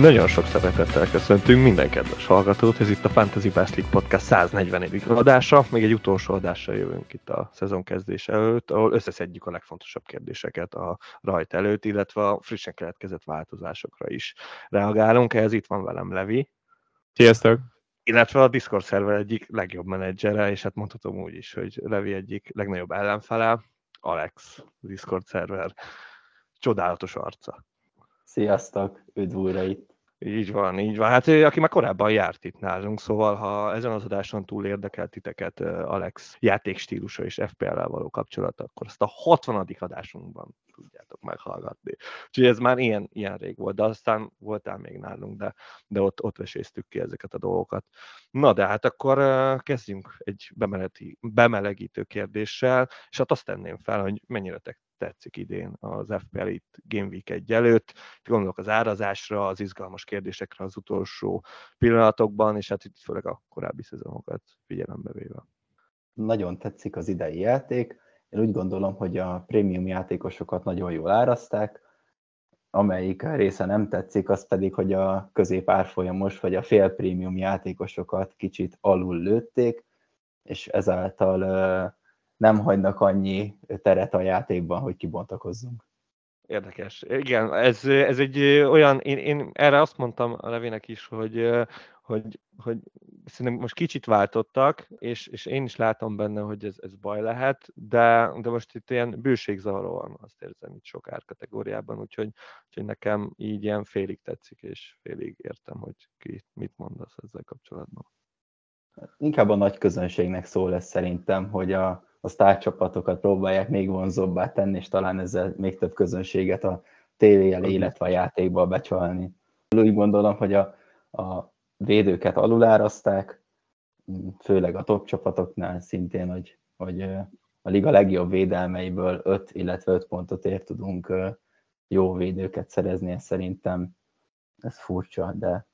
Nagyon sok szeretettel köszöntünk minden kedves hallgatót, ez itt a Fantasy Best League Podcast 140. adása, még egy utolsó adással jövünk itt a szezon kezdés előtt, ahol összeszedjük a legfontosabb kérdéseket a rajt előtt, illetve a frissen keletkezett változásokra is reagálunk. Ez itt van velem Levi. Sziasztok! Illetve a Discord szerver egyik legjobb menedzsere, és hát mondhatom úgy is, hogy Levi egyik legnagyobb ellenfele, Alex, Discord szerver csodálatos arca. Sziasztok, üdv újra itt. Így van, így van. Hát aki már korábban járt itt nálunk, szóval ha ezen az adáson túl érdekel titeket Alex játékstílusa és FPL-el való kapcsolata, akkor azt a 60. adásunkban tudjátok meghallgatni. Úgyhogy ez már ilyen, ilyen rég volt, de aztán voltál még nálunk, de, de ott, ott veséztük ki ezeket a dolgokat. Na de hát akkor kezdjünk egy bemelegítő kérdéssel, és hát azt tenném fel, hogy mennyire te tetszik idén az FPL itt Game Week 1 előtt. Gondolok az árazásra, az izgalmas kérdésekre az utolsó pillanatokban, és hát itt főleg a korábbi szezonokat figyelembe véve. Nagyon tetszik az idei játék. Én úgy gondolom, hogy a prémium játékosokat nagyon jól árazták, amelyik része nem tetszik, az pedig, hogy a közép árfolyamos vagy a fél prémium játékosokat kicsit alul lőtték, és ezáltal nem hagynak annyi teret a játékban, hogy kibontakozzunk. Érdekes. Igen, ez, ez egy olyan, én, én erre azt mondtam a Levének is, hogy, hogy, hogy szerintem most kicsit váltottak, és, és én is látom benne, hogy ez, ez baj lehet, de, de most itt ilyen bőségzavaró van, azt érzem itt sok árkategóriában, úgyhogy, úgyhogy nekem így ilyen félig tetszik, és félig értem, hogy ki mit mondasz ezzel kapcsolatban. Inkább a nagy közönségnek szól lesz szerintem, hogy a, a sztárcsapatokat próbálják még vonzóbbá tenni, és talán ezzel még több közönséget a tévé elé, illetve a játékba becsalni. Úgy gondolom, hogy a, a védőket aluláraszták, főleg a top csapatoknál szintén, hogy, hogy a liga legjobb védelmeiből 5, illetve 5 pontot ér tudunk jó védőket szerezni, ez szerintem ez furcsa, de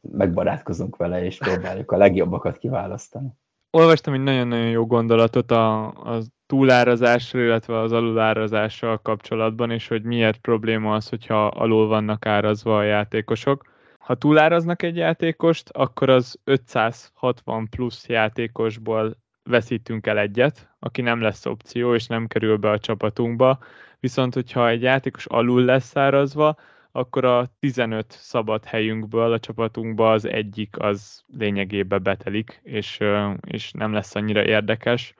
megbarátkozunk vele, és próbáljuk a legjobbakat kiválasztani olvastam egy nagyon-nagyon jó gondolatot a, a túlárazásról, illetve az alulárazással kapcsolatban, és hogy miért probléma az, hogyha alul vannak árazva a játékosok. Ha túláraznak egy játékost, akkor az 560 plusz játékosból veszítünk el egyet, aki nem lesz opció, és nem kerül be a csapatunkba. Viszont, hogyha egy játékos alul lesz árazva, akkor a 15 szabad helyünkből a csapatunkba az egyik az lényegében betelik, és, és nem lesz annyira érdekes,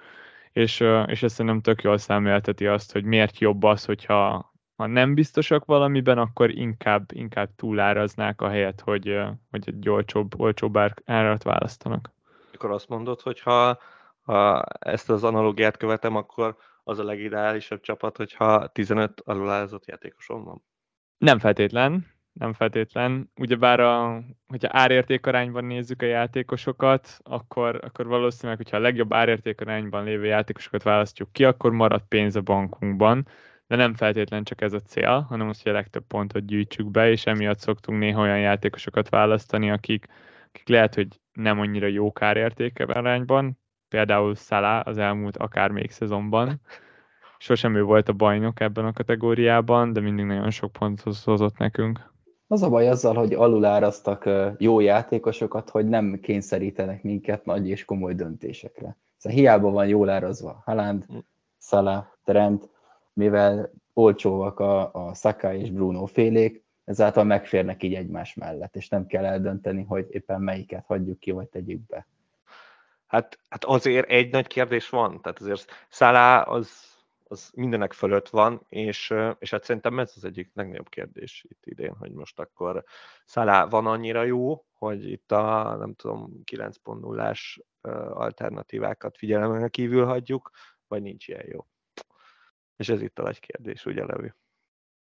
és, és ezt szerintem tök jól szemlélteti azt, hogy miért jobb az, hogyha ha nem biztosak valamiben, akkor inkább, inkább túláraznák a helyet, hogy, hogy egy olcsóbb, olcsóbb árat választanak. Akkor azt mondod, hogy ha, ha ezt az analógiát követem, akkor az a legideálisabb csapat, hogyha 15 alulárazott játékosom van? Nem feltétlen, nem feltétlen. Ugyebár, a, hogyha árértékarányban nézzük a játékosokat, akkor, akkor valószínűleg, hogyha a legjobb árértékarányban lévő játékosokat választjuk ki, akkor marad pénz a bankunkban, de nem feltétlen csak ez a cél, hanem az, hogy a legtöbb pontot gyűjtsük be, és emiatt szoktunk néha olyan játékosokat választani, akik, akik lehet, hogy nem annyira jó árértéke arányban, például Szalá az elmúlt akár még szezonban, sosem ő volt a bajnok ebben a kategóriában, de mindig nagyon sok pontot hozott nekünk. Az a baj azzal, hogy alulárasztak jó játékosokat, hogy nem kényszerítenek minket nagy és komoly döntésekre. Szóval hiába van jól árazva Haaland, hm. Salah, Trent, mivel olcsóak a, a Saka és Bruno félék, ezáltal megférnek így egymás mellett, és nem kell eldönteni, hogy éppen melyiket hagyjuk ki, vagy tegyük be. Hát, hát azért egy nagy kérdés van, tehát azért Salah az az mindenek fölött van, és, és hát szerintem ez az egyik legnagyobb kérdés itt idén, hogy most akkor Szalá van annyira jó, hogy itt a nem tudom 9.0-ás alternatívákat figyelemen kívül hagyjuk, vagy nincs ilyen jó. És ez itt a nagy kérdés, ugye Levi?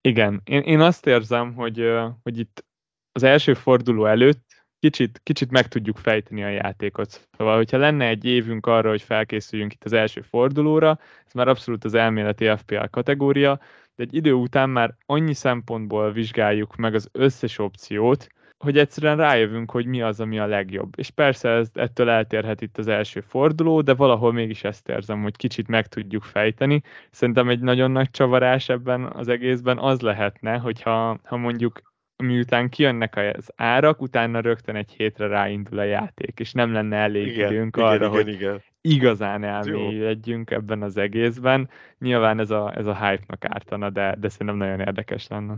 Igen, én, én azt érzem, hogy, hogy itt az első forduló előtt kicsit, kicsit meg tudjuk fejteni a játékot. Szóval, hogyha lenne egy évünk arra, hogy felkészüljünk itt az első fordulóra, ez már abszolút az elméleti FPL kategória, de egy idő után már annyi szempontból vizsgáljuk meg az összes opciót, hogy egyszerűen rájövünk, hogy mi az, ami a legjobb. És persze ez, ettől eltérhet itt az első forduló, de valahol mégis ezt érzem, hogy kicsit meg tudjuk fejteni. Szerintem egy nagyon nagy csavarás ebben az egészben az lehetne, hogyha ha mondjuk miután kijönnek az árak, utána rögtön egy hétre ráindul a játék, és nem lenne elég Igen, időnk igen, arra, igen, hogy igen. igazán elmélyedjünk ebben az egészben. Nyilván ez a, ez a hype-nak ártana, de, de szerintem nagyon érdekes lenne.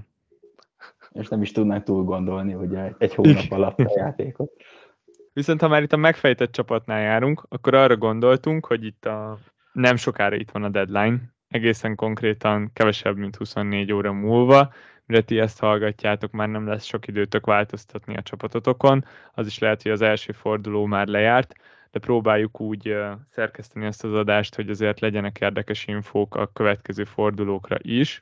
És nem is tudnánk túl gondolni, hogy egy hónap alatt a játékot. Viszont ha már itt a megfejtett csapatnál járunk, akkor arra gondoltunk, hogy itt a nem sokára itt van a deadline, egészen konkrétan kevesebb, mint 24 óra múlva, mire ti ezt hallgatjátok, már nem lesz sok időtök változtatni a csapatotokon, az is lehet, hogy az első forduló már lejárt, de próbáljuk úgy szerkeszteni ezt az adást, hogy azért legyenek érdekes infók a következő fordulókra is.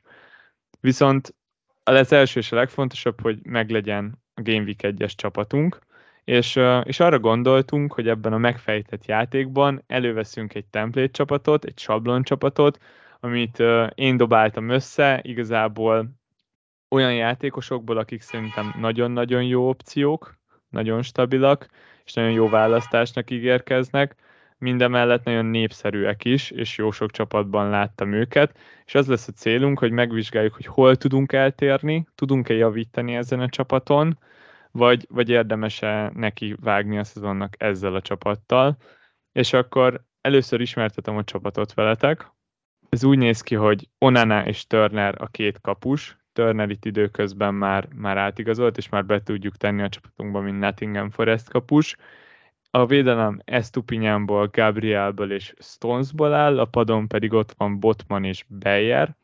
Viszont az első és a legfontosabb, hogy meglegyen a Game Week 1-es csapatunk, és, és arra gondoltunk, hogy ebben a megfejtett játékban előveszünk egy template csapatot, egy sablon csapatot, amit én dobáltam össze, igazából olyan játékosokból, akik szerintem nagyon-nagyon jó opciók, nagyon stabilak, és nagyon jó választásnak ígérkeznek, mindemellett nagyon népszerűek is, és jó sok csapatban láttam őket, és az lesz a célunk, hogy megvizsgáljuk, hogy hol tudunk eltérni, tudunk-e javítani ezen a csapaton, vagy, vagy érdemes-e neki vágni a szezonnak ezzel a csapattal. És akkor először ismertetem a csapatot veletek. Ez úgy néz ki, hogy Onana és Turner a két kapus, Turner itt időközben már, már átigazolt, és már be tudjuk tenni a csapatunkba, mint Nottingham Forest kapus. A védelem Estupinyanból, Gabrielből és Stonesból áll, a padon pedig ott van Botman és Beyer.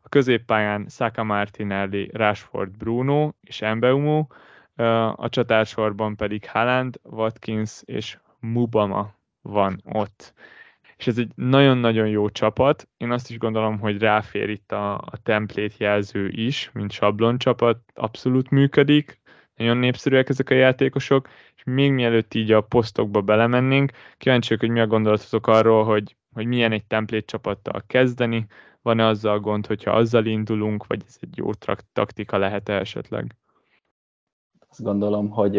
A középpályán Saka Martinelli, Rashford Bruno és Embeumo, a csatársorban pedig Haaland, Watkins és Mubama van ott. És ez egy nagyon-nagyon jó csapat. Én azt is gondolom, hogy ráfér itt a, a template jelző is, mint sablon csapat, abszolút működik. Nagyon népszerűek ezek a játékosok, és még mielőtt így a posztokba belemennénk, kíváncsiak, hogy mi a gondolatotok arról, hogy, hogy milyen egy template csapattal kezdeni, van-e azzal gond, hogyha azzal indulunk, vagy ez egy jó taktika lehet-e esetleg? azt gondolom, hogy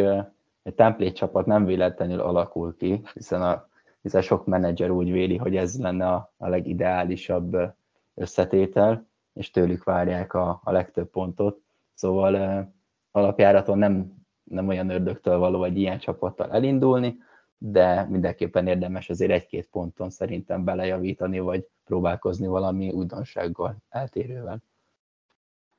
egy template csapat nem véletlenül alakul ki, hiszen, a, hiszen sok menedzser úgy véli, hogy ez lenne a, a legideálisabb összetétel, és tőlük várják a, a legtöbb pontot. Szóval alapjáraton nem, nem olyan ördögtől való egy ilyen csapattal elindulni, de mindenképpen érdemes azért egy-két ponton szerintem belejavítani, vagy próbálkozni valami újdonsággal, eltérővel.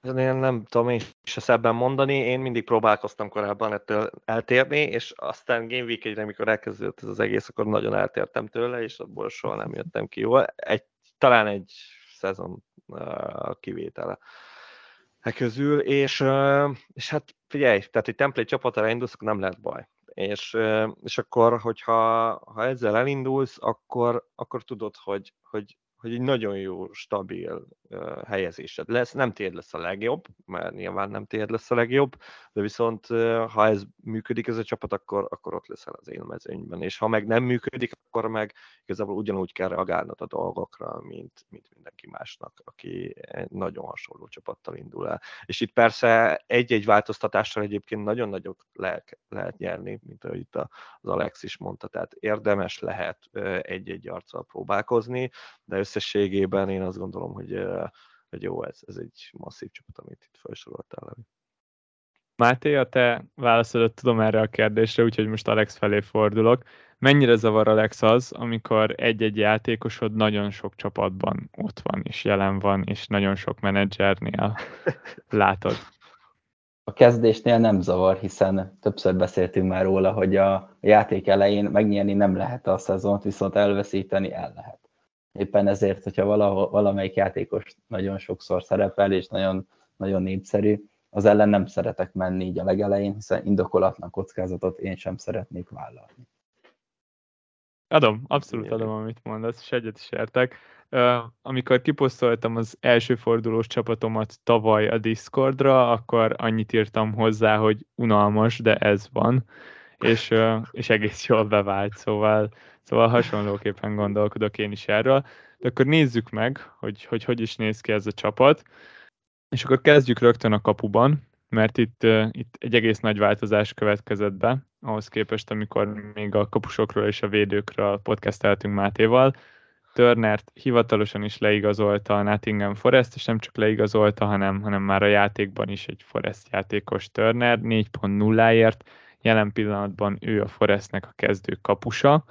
Én nem tudom én se szebben mondani, én mindig próbálkoztam korábban ettől eltérni, és aztán Game Week 1 amikor elkezdődött ez az egész, akkor nagyon eltértem tőle, és abból soha nem jöttem ki jól. Egy, talán egy szezon uh, kivétele e közül, és, uh, és hát figyelj, tehát egy template csapatára indulsz, akkor nem lehet baj. És, uh, és akkor, hogyha ha ezzel elindulsz, akkor, akkor tudod, hogy, hogy hogy egy nagyon jó, stabil uh, helyezésed lesz. Nem tiéd lesz a legjobb, mert nyilván nem tiéd lesz a legjobb, de viszont uh, ha ez működik ez a csapat, akkor, akkor ott leszel az élmezőnyben. És ha meg nem működik, akkor meg igazából ugyanúgy kell reagálnod a dolgokra, mint, mint mindenki másnak, aki nagyon hasonló csapattal indul el. És itt persze egy-egy változtatással egyébként nagyon nagyot lehet, lehet nyerni, mint ahogy itt az Alex is mondta, tehát érdemes lehet egy-egy arccal próbálkozni, de összességében én azt gondolom, hogy, hogy jó, ez, ez egy masszív csapat, amit itt felsoroltál. Máté, a te válaszodat tudom erre a kérdésre, úgyhogy most Alex felé fordulok. Mennyire zavar Alex az, amikor egy-egy játékosod nagyon sok csapatban ott van, és jelen van, és nagyon sok menedzsernél látod? A kezdésnél nem zavar, hiszen többször beszéltünk már róla, hogy a játék elején megnyerni nem lehet a szezont, viszont elveszíteni el lehet. Éppen ezért, hogyha valahol, valamelyik játékos nagyon sokszor szerepel, és nagyon, nagyon népszerű, az ellen nem szeretek menni így a legelején, hiszen indokolatlan kockázatot én sem szeretnék vállalni. Adom, abszolút adom, amit mondasz, és egyet is értek. Uh, amikor kiposztoltam az első fordulós csapatomat tavaly a Discordra, akkor annyit írtam hozzá, hogy unalmas, de ez van, és, uh, és egész jól bevált, szóval Szóval hasonlóképpen gondolkodok én is erről. De akkor nézzük meg, hogy hogy, hogy is néz ki ez a csapat. És akkor kezdjük rögtön a kapuban, mert itt, itt egy egész nagy változás következett be, ahhoz képest, amikor még a kapusokról és a védőkről podcasteltünk Mátéval. Turnert hivatalosan is leigazolta a Nottingham Forest, és nem csak leigazolta, hanem, hanem már a játékban is egy Forest játékos Turner, 4.0-ért, jelen pillanatban ő a Forestnek a kezdő kapusa.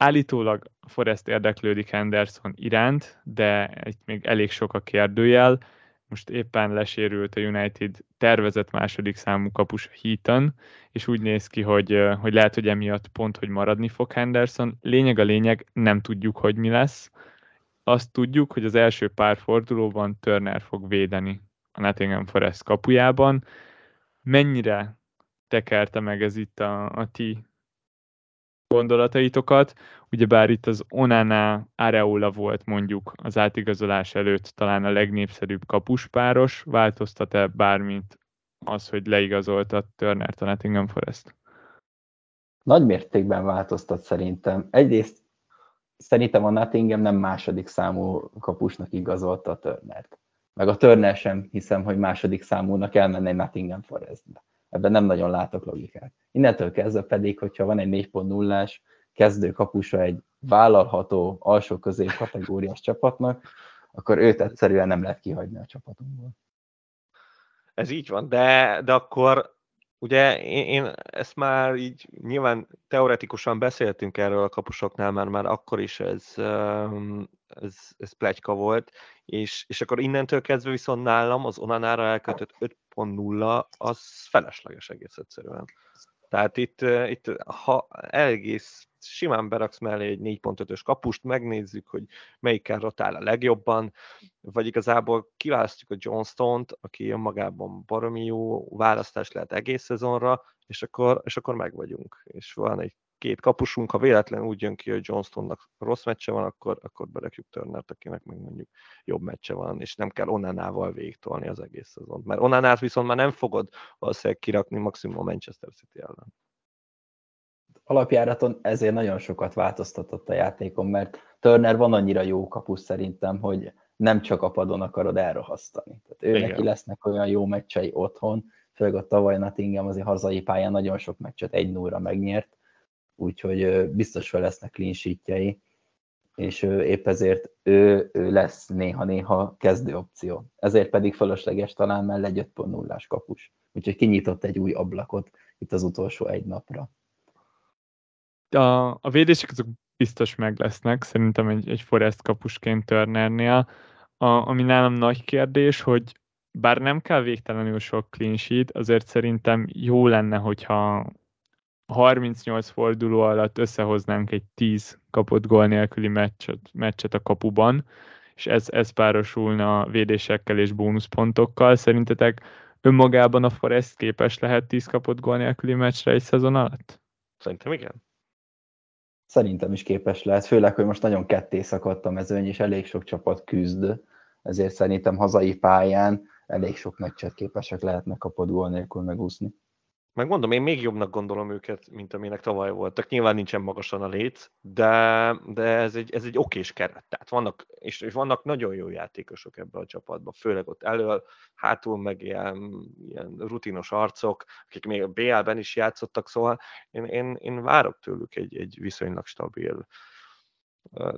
Állítólag a Forest érdeklődik Henderson iránt, de itt még elég sok a kérdőjel. Most éppen lesérült a United tervezett második számú kapus Heaton, és úgy néz ki, hogy, hogy lehet, hogy emiatt pont, hogy maradni fog Henderson. Lényeg a lényeg, nem tudjuk, hogy mi lesz. Azt tudjuk, hogy az első pár fordulóban Turner fog védeni a Nottingham Forest kapujában. Mennyire tekerte meg ez itt a, a ti gondolataitokat. Ugyebár itt az Onana Areola volt mondjuk az átigazolás előtt talán a legnépszerűbb kapuspáros. Változtat-e bármint az, hogy leigazolta Turner a Nottingham Forest? Nagy mértékben változtat szerintem. Egyrészt szerintem a Nottingham nem második számú kapusnak igazolta a Turnert. Meg a Turner sem hiszem, hogy második számúnak elmenne Nottingham Forestbe. Ebben nem nagyon látok logikát. Innentől kezdve pedig, hogyha van egy 4.0-ás kezdő kapusa egy vállalható alsó közép kategóriás csapatnak, akkor őt egyszerűen nem lehet kihagyni a csapatunkból. Ez így van, de, de akkor ugye én, én ezt már így nyilván teoretikusan beszéltünk erről a kapusoknál, mert már akkor is ez, ez, ez plegyka volt, és, és akkor innentől kezdve viszont nálam az Onanára elkötött 5.0 az felesleges egész egyszerűen. Tehát itt, itt ha egész simán beraksz mellé egy 4.5-ös kapust, megnézzük, hogy melyikkel rotál a legjobban, vagy igazából kiválasztjuk a Johnston-t, aki önmagában baromi jó választás lehet egész szezonra, és akkor, és akkor meg vagyunk. És van egy két kapusunk, ha véletlen úgy jön ki, hogy Johnstonnak rossz meccse van, akkor, akkor berekjük Turnert, akinek meg mondjuk jobb meccse van, és nem kell Onanával végtolni az egész szezont. Mert Onanát viszont már nem fogod valószínűleg kirakni maximum a Manchester City ellen. Alapjáraton ezért nagyon sokat változtatott a játékon, mert Turner van annyira jó kapus szerintem, hogy nem csak a padon akarod elrohasztani. Tehát ő neki lesznek olyan jó meccsei otthon, főleg a tavaly Nottingham azért hazai pályán nagyon sok meccset egy 0 megnyert, úgyhogy biztos fel lesznek clean sheetjei, és épp ezért ő, ő lesz néha-néha kezdő opció. Ezért pedig fölösleges talán mellett egy 5.0-ás kapus. Úgyhogy kinyitott egy új ablakot itt az utolsó egy napra. A, a védések azok biztos meg lesznek, szerintem egy, egy Forest kapusként Turnernél. A, ami nálam nagy kérdés, hogy bár nem kell végtelenül sok clean sheet, azért szerintem jó lenne, hogyha 38 forduló alatt összehoznánk egy 10 kapott gól nélküli meccset, meccset a kapuban, és ez, ez párosulna védésekkel és bónuszpontokkal. Szerintetek önmagában a Forest képes lehet 10 kapott gól nélküli meccsre egy szezon alatt? Szerintem igen. Szerintem is képes lehet, főleg, hogy most nagyon ketté szakadt a mezőny, és elég sok csapat küzd, ezért szerintem hazai pályán elég sok meccset képesek lehetnek kapott gól nélkül megúszni. Megmondom, én még jobbnak gondolom őket, mint amilyenek tavaly voltak. Nyilván nincsen magasan a lét, de, de ez egy, ez egy okés keret. Tehát vannak, és, és vannak nagyon jó játékosok ebbe a csapatba, főleg ott elől, hátul meg ilyen, ilyen rutinos arcok, akik még a BL-ben is játszottak, szóval én, én, én várok tőlük egy, egy viszonylag stabil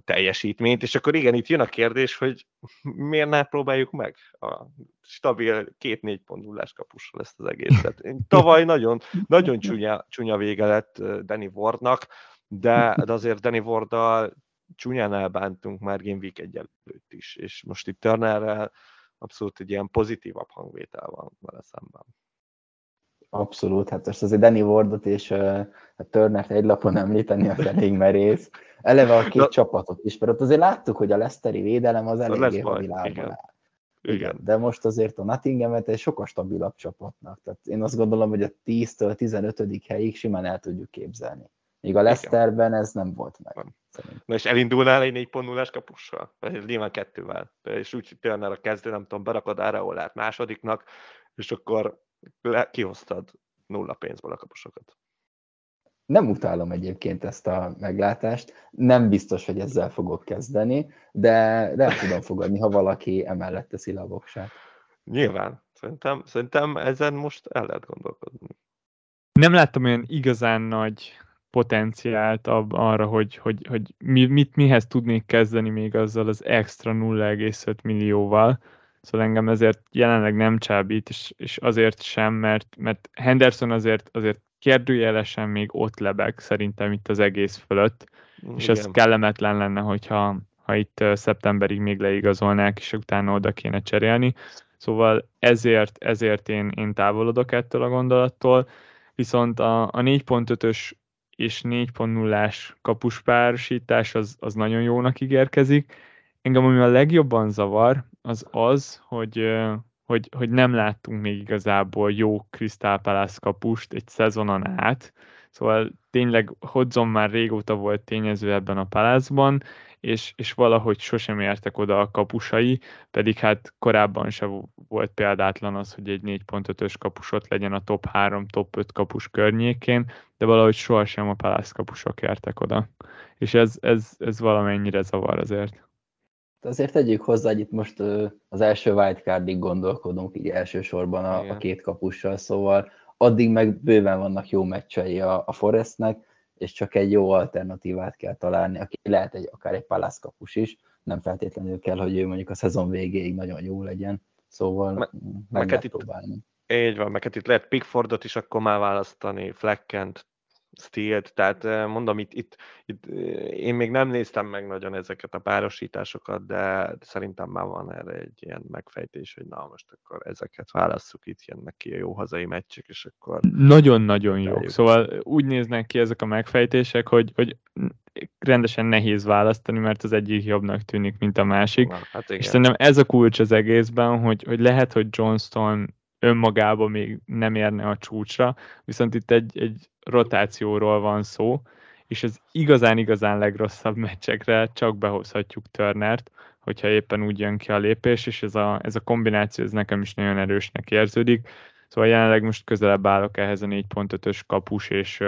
teljesítményt, és akkor igen, itt jön a kérdés, hogy miért ne próbáljuk meg a stabil két 4 pont nullás kapusra lesz az egészet. Tavaly nagyon, nagyon csúnya, csúnya vége lett Danny Wardnak, de, de azért Danny Warddal csúnyán elbántunk már Game Week egy előtt is, és most itt Turnerrel abszolút egy ilyen pozitívabb hangvétel van vele szemben. Abszolút, hát most azért Danny Wardot és uh, a Turnert egy lapon említeni, az elég merész. Eleve a két De... csapatot is, mert ott azért láttuk, hogy a Leszteri védelem az eléggé a világban áll. Igen. Igen. De most azért a Nottinhamet egy sokkal stabilabb csapatnak. Tehát én azt gondolom, hogy a 10-től 15. helyig simán el tudjuk képzelni. Míg a Leicesterben ez nem volt meg. Na és elindulnál egy 4.0-ás kapussal? Nyilván kettővel. És úgy Turner a kezdő, nem tudom, berakod Areolát másodiknak, és akkor le, kihoztad nulla pénzből a kapusokat. Nem utálom egyébként ezt a meglátást, nem biztos, hogy ezzel fogok kezdeni, de, de el tudom fogadni, ha valaki emellett teszi le a voksát. Nyilván. Szerintem, szerintem ezen most el lehet gondolkodni. Nem láttam olyan igazán nagy potenciált ab, arra, hogy, hogy, hogy mi, mit, mihez tudnék kezdeni még azzal az extra 0,5 millióval. Szóval engem ezért jelenleg nem csábít, és, és azért sem, mert, mert Henderson azért, azért kérdőjelesen még ott lebeg szerintem itt az egész fölött, Igen. és ez kellemetlen lenne, hogyha ha itt szeptemberig még leigazolnák, és utána oda kéne cserélni. Szóval ezért, ezért én, én távolodok ettől a gondolattól, viszont a, a 4.5-ös és 4.0-ás kapuspárosítás az, az nagyon jónak ígérkezik. Engem ami a legjobban zavar, az az, hogy, hogy, hogy nem láttunk még igazából jó Crystal Palace kapust egy szezonon át, szóval tényleg Hodzon már régóta volt tényező ebben a palázban, és, és valahogy sosem értek oda a kapusai, pedig hát korábban se volt példátlan az, hogy egy 4.5-ös kapusot legyen a top 3, top 5 kapus környékén, de valahogy sohasem a Palace kapusok értek oda. És ez, ez, ez valamennyire zavar azért. Azért tegyük hozzá, hogy itt most az első wildcardig gondolkodunk, így elsősorban a, a két kapussal, szóval addig meg bőven vannak jó meccsei a, a Forestnek, és csak egy jó alternatívát kell találni, aki lehet egy, akár egy palászkapus is, nem feltétlenül kell, hogy ő mondjuk a szezon végéig nagyon jó legyen, szóval Me, meg lehet próbálni. Így van, meg hát itt lehet Pickfordot is akkor már választani, Fleckent, Steel-t, tehát mondom, itt, itt, itt én még nem néztem meg nagyon ezeket a párosításokat, de szerintem már van erre egy ilyen megfejtés, hogy na most akkor ezeket válasszuk, itt jönnek ki a jó hazai meccsek, és akkor... Nagyon-nagyon jó. Szóval úgy néznek ki ezek a megfejtések, hogy, hogy rendesen nehéz választani, mert az egyik jobbnak tűnik, mint a másik. Na, hát igen. És szerintem ez a kulcs az egészben, hogy, hogy lehet, hogy Johnston önmagában még nem érne a csúcsra, viszont itt egy, egy rotációról van szó, és az igazán-igazán legrosszabb meccsekre csak behozhatjuk Turnert, hogyha éppen úgy jön ki a lépés, és ez a, ez a kombináció ez nekem is nagyon erősnek érződik. Szóval jelenleg most közelebb állok ehhez a 4.5-ös kapus és,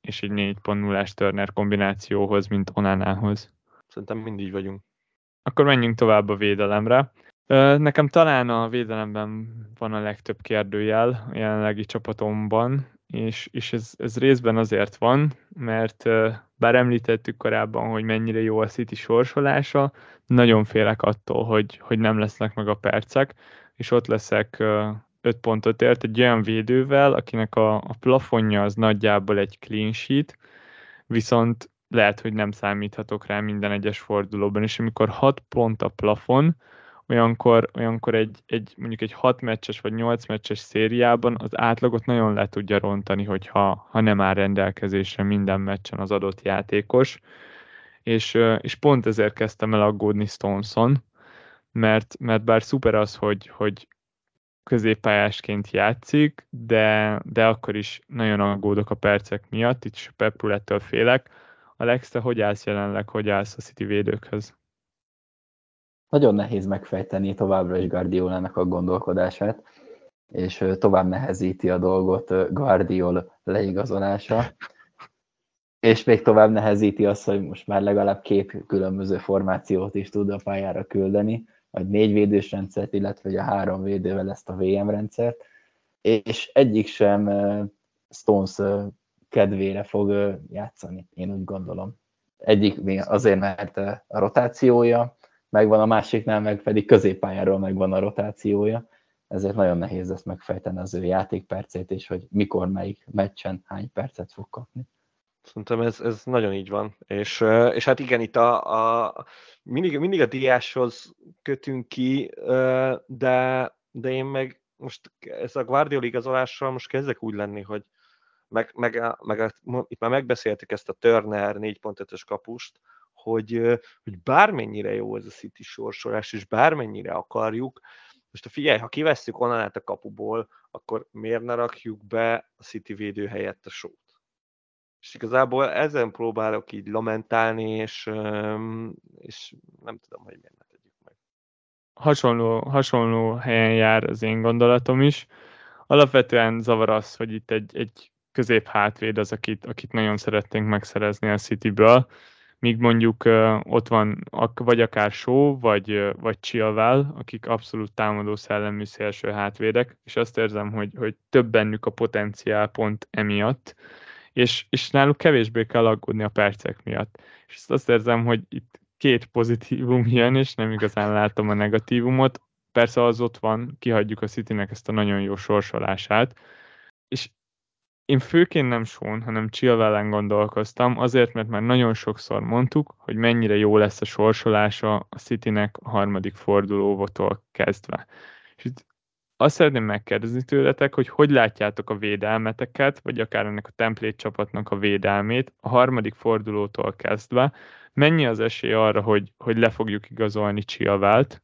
és egy 4.0-ás Turner kombinációhoz, mint Onanához. Szerintem mindig vagyunk. Akkor menjünk tovább a védelemre. Nekem talán a védelemben van a legtöbb kérdőjel a jelenlegi csapatomban, és, és ez, ez részben azért van, mert bár említettük korábban, hogy mennyire jó a City sorsolása, nagyon félek attól, hogy, hogy nem lesznek meg a percek, és ott leszek 5 pontot ért egy olyan védővel, akinek a, a plafonja az nagyjából egy clean sheet, viszont lehet, hogy nem számíthatok rá minden egyes fordulóban, és amikor 6 pont a plafon, olyankor, olyankor egy, egy, mondjuk egy 6 meccses vagy 8 meccses szériában az átlagot nagyon le tudja rontani, hogyha ha nem áll rendelkezésre minden meccsen az adott játékos. És, és pont ezért kezdtem el aggódni Stoneson, mert, mert bár szuper az, hogy, hogy középpályásként játszik, de, de akkor is nagyon aggódok a percek miatt, itt is Pep félek. Alex, te hogy állsz jelenleg, hogy állsz a City védőkhöz? Nagyon nehéz megfejteni továbbra is Guardiolának a gondolkodását, és tovább nehezíti a dolgot Guardiol leigazolása, és még tovább nehezíti azt, hogy most már legalább két különböző formációt is tud a pályára küldeni, vagy négy védős rendszert, illetve a három védővel ezt a VM rendszert, és egyik sem Stones kedvére fog játszani, én úgy gondolom. Egyik azért, mert a rotációja, megvan a másiknál, meg pedig középpályáról megvan a rotációja, ezért nagyon nehéz ezt megfejteni az ő játékpercét, és hogy mikor, melyik meccsen hány percet fog kapni. Szerintem ez, ez nagyon így van. És, és hát igen, itt a, a mindig, mindig a diáshoz kötünk ki, de, de én meg most ez a Guardiola igazolással most kezdek úgy lenni, hogy meg, meg, meg, itt már megbeszéltük ezt a Turner 4.5-ös kapust, hogy, hogy bármennyire jó ez a City sorsolás, és bármennyire akarjuk, most a figyelj, ha kivesszük onnan a kapuból, akkor miért ne rakjuk be a City védő helyett a sót? És igazából ezen próbálok így lamentálni, és, és nem tudom, hogy miért ne tegyük meg. Hasonló, hasonló helyen jár az én gondolatom is. Alapvetően zavar az, hogy itt egy, egy közép hátvéd az, akit, akit nagyon szeretnénk megszerezni a Cityből, míg mondjuk uh, ott van vagy akár Show, vagy, vagy Chilwell, akik abszolút támadó szellemű szélső hátvédek, és azt érzem, hogy, hogy több bennük a potenciál pont emiatt, és, és náluk kevésbé kell aggódni a percek miatt. És azt érzem, hogy itt két pozitívum jön, és nem igazán látom a negatívumot. Persze az ott van, kihagyjuk a Citynek ezt a nagyon jó sorsolását, és én főként nem Sean, hanem Chilwellen gondolkoztam, azért, mert már nagyon sokszor mondtuk, hogy mennyire jó lesz a sorsolása a Citynek a harmadik fordulóvotól kezdve. És itt azt szeretném megkérdezni tőletek, hogy hogy látjátok a védelmeteket, vagy akár ennek a template csapatnak a védelmét a harmadik fordulótól kezdve. Mennyi az esély arra, hogy, hogy le fogjuk igazolni Chilwellt,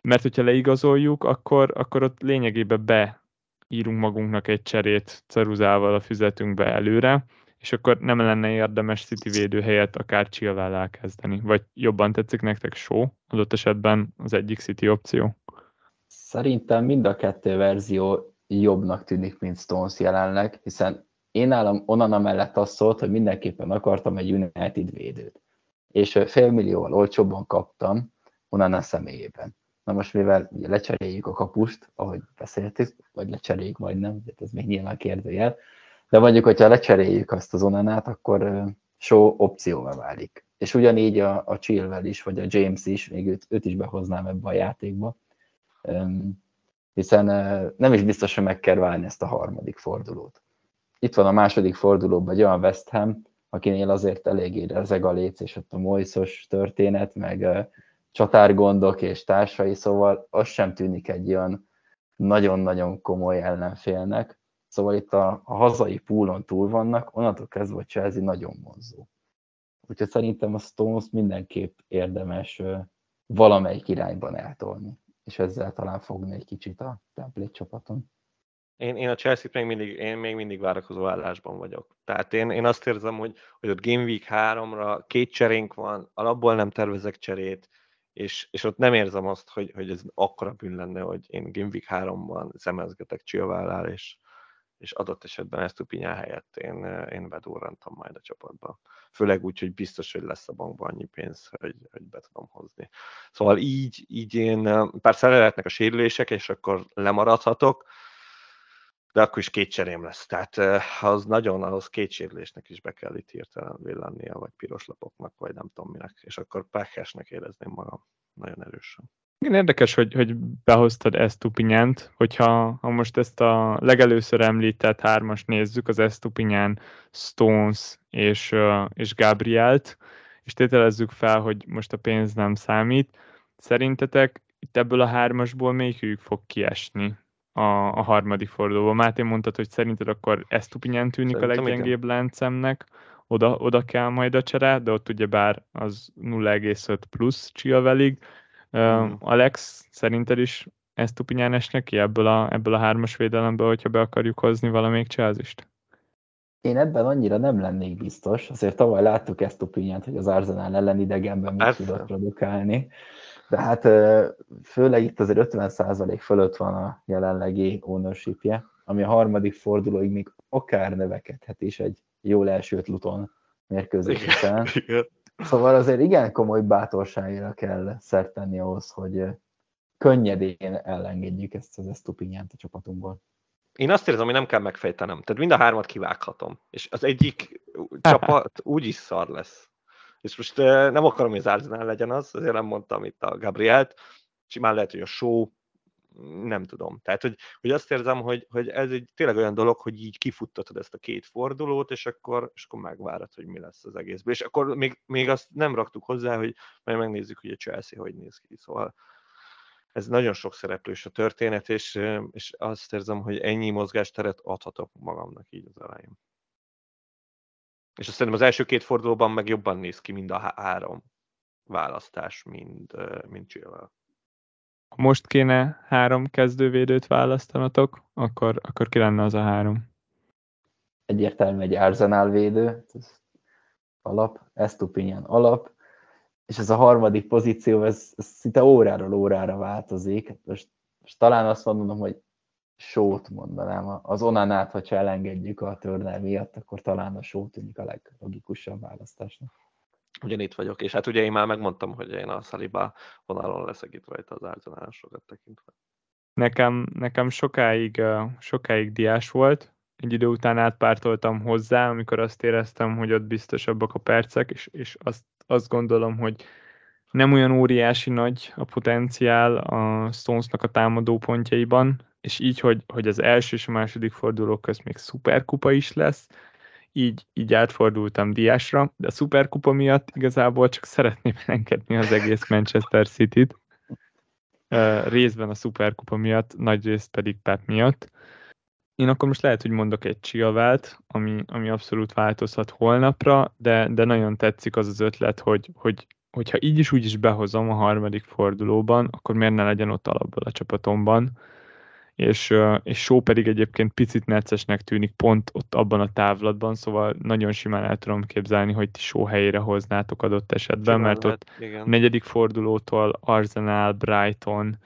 mert hogyha leigazoljuk, akkor, akkor ott lényegében beírunk magunknak egy cserét ceruzával a füzetünkbe előre, és akkor nem lenne érdemes City védő helyett akár Chilwell elkezdeni. Vagy jobban tetszik nektek show, adott esetben az egyik City opció? Szerintem mind a kettő verzió jobbnak tűnik, mint Stones jelenleg, hiszen én állam onnan mellett azt szólt, hogy mindenképpen akartam egy United védőt. És félmillióval olcsóbban kaptam a személyében. Na most mivel ugye lecseréljük a kapust, ahogy beszéltük, vagy lecseréljük majd nem, ez még nyilván kérdőjel, de mondjuk, hogyha lecseréljük azt az onanát, akkor show opcióvá válik. És ugyanígy a, a Chilwell is, vagy a James is, még őt, őt is behoznám ebbe a játékba, hiszen nem is biztos, hogy meg kell válni ezt a harmadik fordulót. Itt van a második fordulóban egy olyan West Ham, akinél azért eléggé rezeg a léc, és ott a Moisos történet, meg csatárgondok és társai, szóval az sem tűnik egy olyan nagyon-nagyon komoly ellenfélnek. Szóval itt a, a hazai púlon túl vannak, onnantól kezdve a Chelsea nagyon vonzó. Úgyhogy szerintem a Stones mindenképp érdemes valamelyik irányban eltolni és ezzel talán fogni egy kicsit a template csapaton. Én, én a Chelsea-t még mindig, én még mindig várakozó állásban vagyok. Tehát én, én azt érzem, hogy, hogy ott Game Week 3-ra két cserénk van, alapból nem tervezek cserét, és, és ott nem érzem azt, hogy, hogy ez akkora bűn lenne, hogy én Week 3-ban szemezgetek Csillvállal, és, és adott esetben ezt a pinyá helyett én, én bedurrantam majd a csapatba. Főleg úgy, hogy biztos, hogy lesz a bankban annyi pénz, hogy, hogy be tudom hozni. Szóval így, így én, persze lehetnek a sérülések, és akkor lemaradhatok, de akkor is két cserém lesz. Tehát az nagyon, ahhoz két sérülésnek is be kell itt hirtelen villannia, vagy piros lapoknak, vagy nem tudom minek, és akkor pekesnek érezném magam nagyon erősen. Igen, érdekes, hogy, hogy behoztad Estupinyánt, hogyha ha most ezt a legelőször említett hármas nézzük, az Estupinyán, Stones és, és Gabrielt, és tételezzük fel, hogy most a pénz nem számít. Szerintetek itt ebből a hármasból melyikük fog kiesni a, a harmadik fordulóban? Máté mondtad, hogy szerinted akkor Estupinyán tűnik Szerintem a leggyengébb láncemnek, oda, oda kell majd a csere, de ott ugye bár az 0,5 plusz Chilwellig, Uh, Alex, szerinted is ezt Tupinyán esnek ki ebből a, ebből a hármas védelemből, hogyha be akarjuk hozni valamelyik csázist? Én ebben annyira nem lennék biztos, azért tavaly láttuk ezt Tupinyát, hogy az Arsenal ellen idegenben mit tudott produkálni, de hát főleg itt azért 50% fölött van a jelenlegi ownership ami a harmadik fordulóig még akár növekedhet is egy jól elsőt Luton mérkőzésen. Szóval azért igen komoly bátorságra kell szert tenni ahhoz, hogy könnyedén elengedjük ezt az Estupinyánt a csapatunkból. Én azt érzem, hogy nem kell megfejtenem. Tehát mind a hármat kivághatom. És az egyik csapat úgyis szar lesz. És most nem akarom, hogy az Arsenal legyen az, azért nem mondtam itt a Gabrielt. Simán lehet, hogy a show nem tudom. Tehát, hogy, hogy azt érzem, hogy, hogy ez egy tényleg olyan dolog, hogy így kifuttatod ezt a két fordulót, és akkor, és akkor megvárod, hogy mi lesz az egészben. És akkor még, még azt nem raktuk hozzá, hogy majd megnézzük, hogy a Chelsea hogy néz ki. Szóval ez nagyon sok szereplős a történet, és, és azt érzem, hogy ennyi mozgásteret adhatok magamnak így az elején. És azt szerintem az első két fordulóban meg jobban néz ki, mind a három választás, mint, mint Chilwell ha most kéne három kezdővédőt választanatok, akkor, akkor ki lenne az a három? Egyértelmű egy Arsenal védő, ez alap, Estupinian alap, és ez a harmadik pozíció, ez, ez szinte óráról órára változik. Most, most talán azt mondom, hogy sót mondanám. Az onanát, hogyha elengedjük a Turner miatt, akkor talán a sót tűnik a leglogikusabb választásnak ugyanitt vagyok, és hát ugye én már megmondtam, hogy én a Saliba vonalon leszek itt rajta az árzanásokat tekintve. Nekem, nekem sokáig, sokáig diás volt, egy idő után átpártoltam hozzá, amikor azt éreztem, hogy ott biztosabbak a percek, és, és azt, azt gondolom, hogy nem olyan óriási nagy a potenciál a Stonesnak a támadó pontjaiban, és így, hogy, hogy az első és a második forduló közt még szuperkupa is lesz, így, így átfordultam diásra, de a szuperkupa miatt igazából csak szeretném engedni az egész Manchester City-t. Részben a szuperkupa miatt, nagy részt pedig Pep miatt. Én akkor most lehet, hogy mondok egy csilvált, ami, ami abszolút változhat holnapra, de, de nagyon tetszik az az ötlet, hogy, hogy hogyha így is úgy is behozom a harmadik fordulóban, akkor miért ne legyen ott alapból a csapatomban, és, és Show pedig egyébként picit neccesnek tűnik pont ott abban a távlatban, szóval nagyon simán el tudom képzelni, hogy ti Show helyére hoznátok adott esetben, simán mert lehet, ott igen. negyedik fordulótól Arsenal, Brighton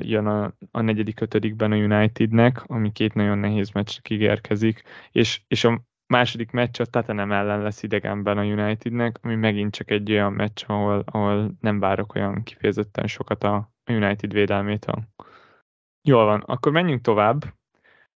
jön a, a negyedik, ötödikben a Unitednek, ami két nagyon nehéz meccsnek ígérkezik, és, és a második meccs a Tottenham ellen lesz idegenben a Unitednek, ami megint csak egy olyan meccs, ahol, ahol nem várok olyan kifejezetten sokat a United védelmétől. Jól van, akkor menjünk tovább.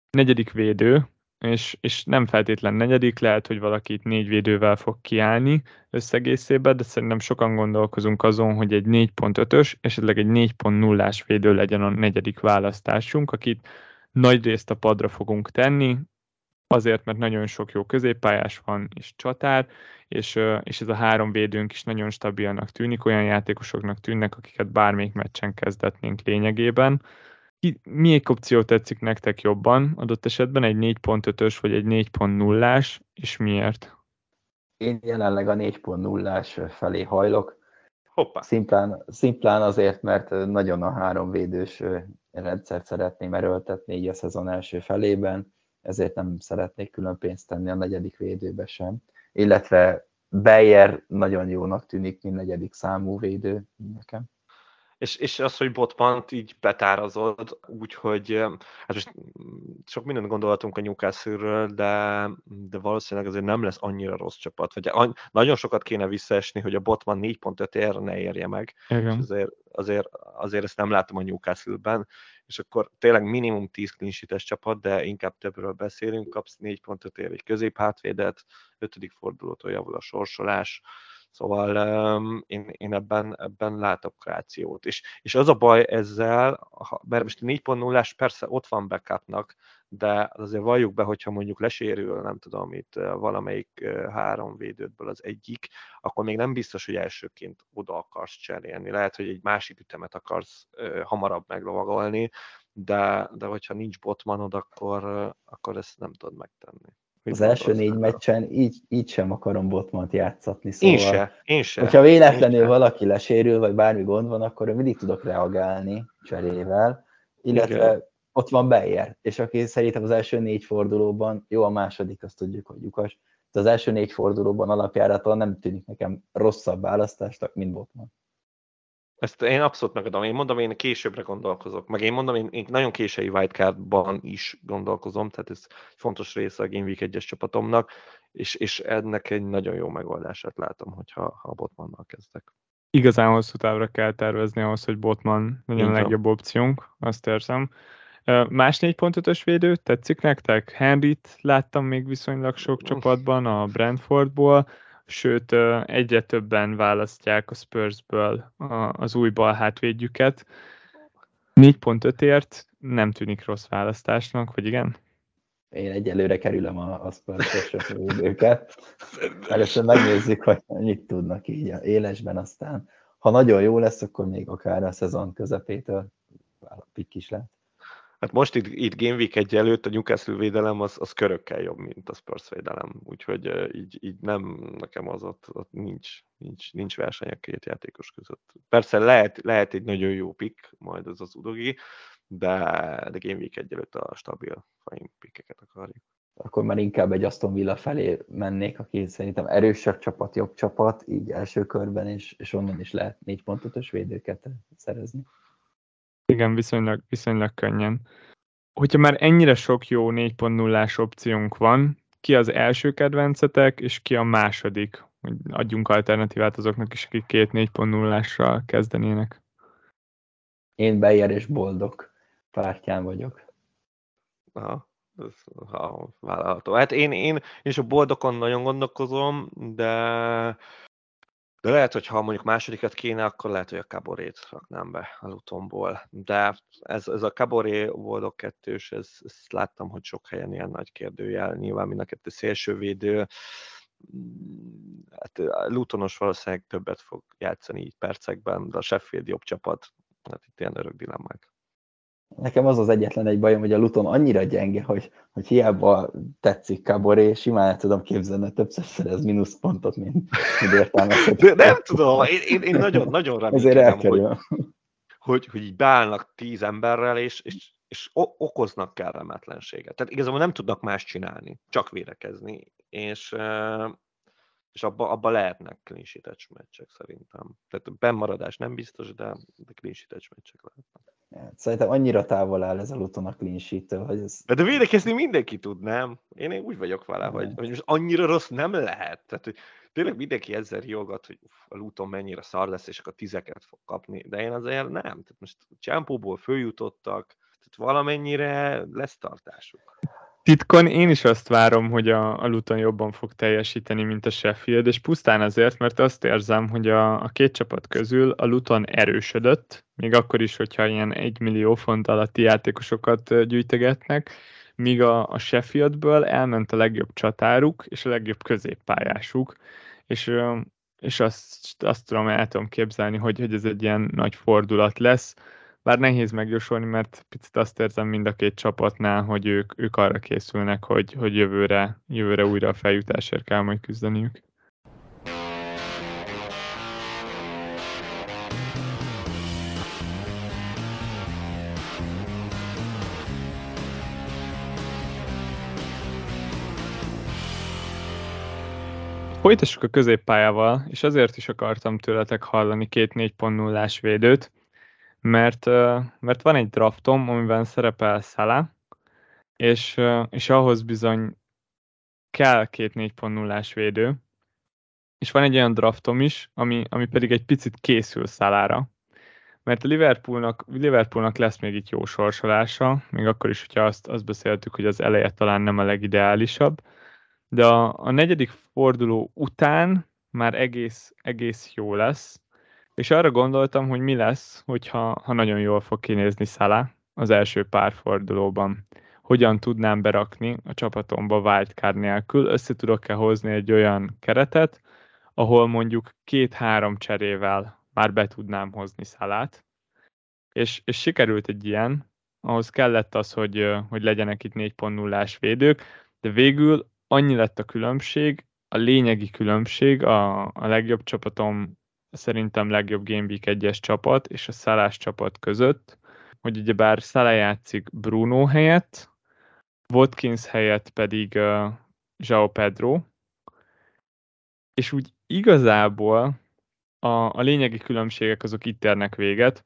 Negyedik védő, és, és nem feltétlen negyedik, lehet, hogy valaki itt négy védővel fog kiállni összegészében, de szerintem sokan gondolkozunk azon, hogy egy 4.5-ös, esetleg egy 4.0-ás védő legyen a negyedik választásunk, akit nagy részt a padra fogunk tenni, azért, mert nagyon sok jó középpályás van, és csatár, és, és ez a három védőnk is nagyon stabilnak tűnik, olyan játékosoknak tűnnek, akiket bármelyik meccsen kezdetnénk lényegében. Milyen opció tetszik nektek jobban adott esetben, egy 4.5-ös vagy egy 4.0-ás, és miért? Én jelenleg a 4.0-ás felé hajlok. Hoppá. Szimplán, szimplán azért, mert nagyon a három védős rendszert szeretném erőltetni így a szezon első felében ezért nem szeretnék külön pénzt tenni a negyedik védőbe sem. Illetve Beyer nagyon jónak tűnik, mint negyedik számú védő nekem. És, és az, hogy Botmant így betárazod, úgyhogy hát most sok mindent gondolhatunk a Newcastle-ről, de, de valószínűleg azért nem lesz annyira rossz csapat, vagy nagyon sokat kéne visszaesni, hogy a Botman 4.5 érre ne érje meg, Igen. és azért, azért, azért ezt nem látom a Newcastle-ben, és akkor tényleg minimum 10 clean csapat, de inkább többről beszélünk, kapsz 4.5 ér egy középhátvédet, 5. fordulótól javul a sorsolás, Szóval um, én, én ebben, ebben látok rációt. És, és az a baj ezzel, mert most a 4.0-ás persze ott van backupnak, de azért valljuk be, hogyha mondjuk lesérül, nem tudom, itt valamelyik három védődből az egyik, akkor még nem biztos, hogy elsőként oda akarsz cserélni. Lehet, hogy egy másik ütemet akarsz hamarabb meglovagolni, de, de hogyha nincs botmanod, akkor, akkor ezt nem tudod megtenni. Az első négy meccsen így, így sem akarom Botmant játszatni. Szóval, én se, én se. Hogyha véletlenül én valaki lesérül, vagy bármi gond van, akkor mindig tudok reagálni cserével, illetve Igen. ott van Beyer, és aki szerintem az első négy fordulóban, jó a második, azt tudjuk, hogy lyukas, de az első négy fordulóban alapjáraton nem tűnik nekem rosszabb választásnak, mint Botman. Ezt én abszolút megadom. Én mondom, én későbbre gondolkozok. Meg én mondom, én, én nagyon késői wildcardban is gondolkozom, tehát ez fontos része a Game Week 1-es csapatomnak, és, és ennek egy nagyon jó megoldását látom, hogyha ha a Botmannal kezdek. Igazán hosszú távra kell tervezni ahhoz, hogy Botman legyen a legjobb opciónk, azt érzem. Más 4.5-ös védő, tetszik nektek? Henryt láttam még viszonylag sok csapatban, a Brentfordból, sőt egyre többen választják a Spursből az új bal hátvédjüket. 4.5-ért nem tűnik rossz választásnak, vagy igen? Én egyelőre kerülöm a, a Spurs-os védőket. Először megnézzük, hogy mit tudnak így a élesben, aztán ha nagyon jó lesz, akkor még akár a szezon közepétől pikk is lehet. Hát most itt, itt Game Week egy előtt a Newcastle védelem az, az körökkel jobb, mint a Spurs védelem, úgyhogy így, így nem, nekem az ott, ott nincs, nincs, nincs verseny a két játékos között. Persze lehet, lehet egy nagyon jó pick, majd az az udogi, de, de Game Week egy előtt a stabil fine pickeket akarjuk. Akkor már inkább egy Aston Villa felé mennék, aki szerintem erősebb csapat, jobb csapat, így első körben, és, és onnan is lehet négy pontotos védőket szerezni. Igen, viszonylag, viszonylag könnyen. Hogyha már ennyire sok jó 4.0-ás opciónk van, ki az első kedvencetek, és ki a második? Hogy adjunk alternatívát azoknak is, akik két 4.0-ással kezdenének. Én Beyer és Boldog pártján vagyok. Aha. ha, vállalható. Hát én, én, én is a boldokon nagyon gondolkozom, de de lehet, hogy ha mondjuk másodikat kéne, akkor lehet, hogy a Caborét raknám be a Lutonból. De ez, ez a Caboré Boldog kettős, ez, ezt láttam, hogy sok helyen ilyen nagy kérdőjel. Nyilván mind a kettő szélsővédő. Hát Lutonos valószínűleg többet fog játszani így percekben, de a Sheffield jobb csapat. Hát itt ilyen örök dilemmák. Nekem az az egyetlen egy bajom, hogy a Luton annyira gyenge, hogy, hogy hiába tetszik Caboré, simán el tudom képzelni, többször szerez mínuszpontot, mint, mint értelmezhető. De nem tudom, én, én, én nagyon, nagyon remélem, hogy, hogy, hogy így beállnak tíz emberrel, és, és, és okoznak kellemetlenséget. Tehát igazából nem tudnak más csinálni, csak védekezni. És, és abba, abba lehetnek clean meccsek szerintem. Tehát bennmaradás nem biztos, de, de clean meccsek lehetnek. Szerintem annyira távol áll ez a Luton a clean sheet hogy ez... De, de védekezni mindenki tud, nem? Én, én úgy vagyok vele, hogy, hogy most annyira rossz nem lehet. Tehát, hogy tényleg mindenki ezzel riogat, hogy uff, a Luton mennyire szar lesz, és akkor tizeket fog kapni. De én azért nem. Tehát most Csámpóból följutottak, tehát valamennyire lesz tartásuk titkon én is azt várom, hogy a, a Luton jobban fog teljesíteni, mint a Sheffield, és pusztán azért, mert azt érzem, hogy a, a két csapat közül a Luton erősödött, még akkor is, hogyha ilyen egy millió font alatti játékosokat gyűjtegetnek, míg a, a Sheffieldből elment a legjobb csatáruk és a legjobb középpályásuk, és, és azt, azt tudom, el tudom képzelni, hogy, hogy ez egy ilyen nagy fordulat lesz, bár nehéz megjósolni, mert picit azt érzem mind a két csapatnál, hogy ők, ők arra készülnek, hogy, hogy jövőre, jövőre újra a feljutásért kell majd küzdeniük. Folytassuk a középpályával, és azért is akartam tőletek hallani két 4.0-ás védőt, mert, mert van egy draftom, amiben szerepel Szala, és, és ahhoz bizony kell két 4.0-ás védő, és van egy olyan draftom is, ami, ami pedig egy picit készül Szalára, mert a Liverpoolnak, Liverpoolnak lesz még itt jó sorsolása, még akkor is, hogyha azt, azt beszéltük, hogy az eleje talán nem a legideálisabb, de a, a negyedik forduló után már egész, egész jó lesz, és arra gondoltam, hogy mi lesz, hogyha ha nagyon jól fog kinézni Szala az első pár fordulóban. Hogyan tudnám berakni a csapatomba wildcard nélkül, össze tudok-e hozni egy olyan keretet, ahol mondjuk két-három cserével már be tudnám hozni Szalát. És, és sikerült egy ilyen, ahhoz kellett az, hogy, hogy legyenek itt 4.0-ás védők, de végül annyi lett a különbség, a lényegi különbség a, a legjobb csapatom szerintem legjobb Game Week 1-es csapat és a Szalás csapat között, hogy ugyebár Szala játszik Bruno helyett, Watkins helyett pedig uh, João Pedro, és úgy igazából a, a lényegi különbségek azok itt érnek véget,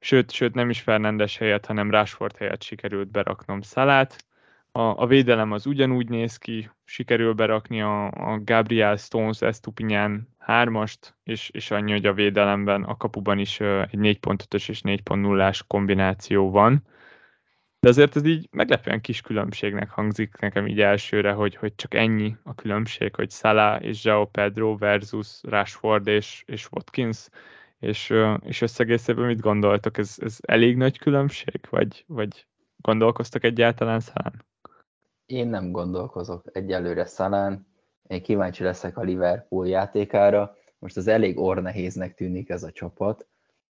sőt, sőt nem is Fernandes helyett, hanem Rashford helyett sikerült beraknom Szalát, a, a védelem az ugyanúgy néz ki, sikerül berakni a, a Gabriel Stones Estupinyan hármast, és, és annyi, hogy a védelemben, a kapuban is egy 4.5-ös és 4.0-ás kombináció van. De azért ez így meglepően kis különbségnek hangzik nekem így elsőre, hogy, hogy csak ennyi a különbség, hogy Salah és João Pedro versus Rashford és, és Watkins, és, és összegészében mit gondoltok? Ez, ez elég nagy különbség, vagy, vagy gondolkoztak egyáltalán Szalán? Én nem gondolkozok egyelőre Szalán. Én kíváncsi leszek a Liverpool játékára. Most az elég ornehéznek tűnik ez a csapat.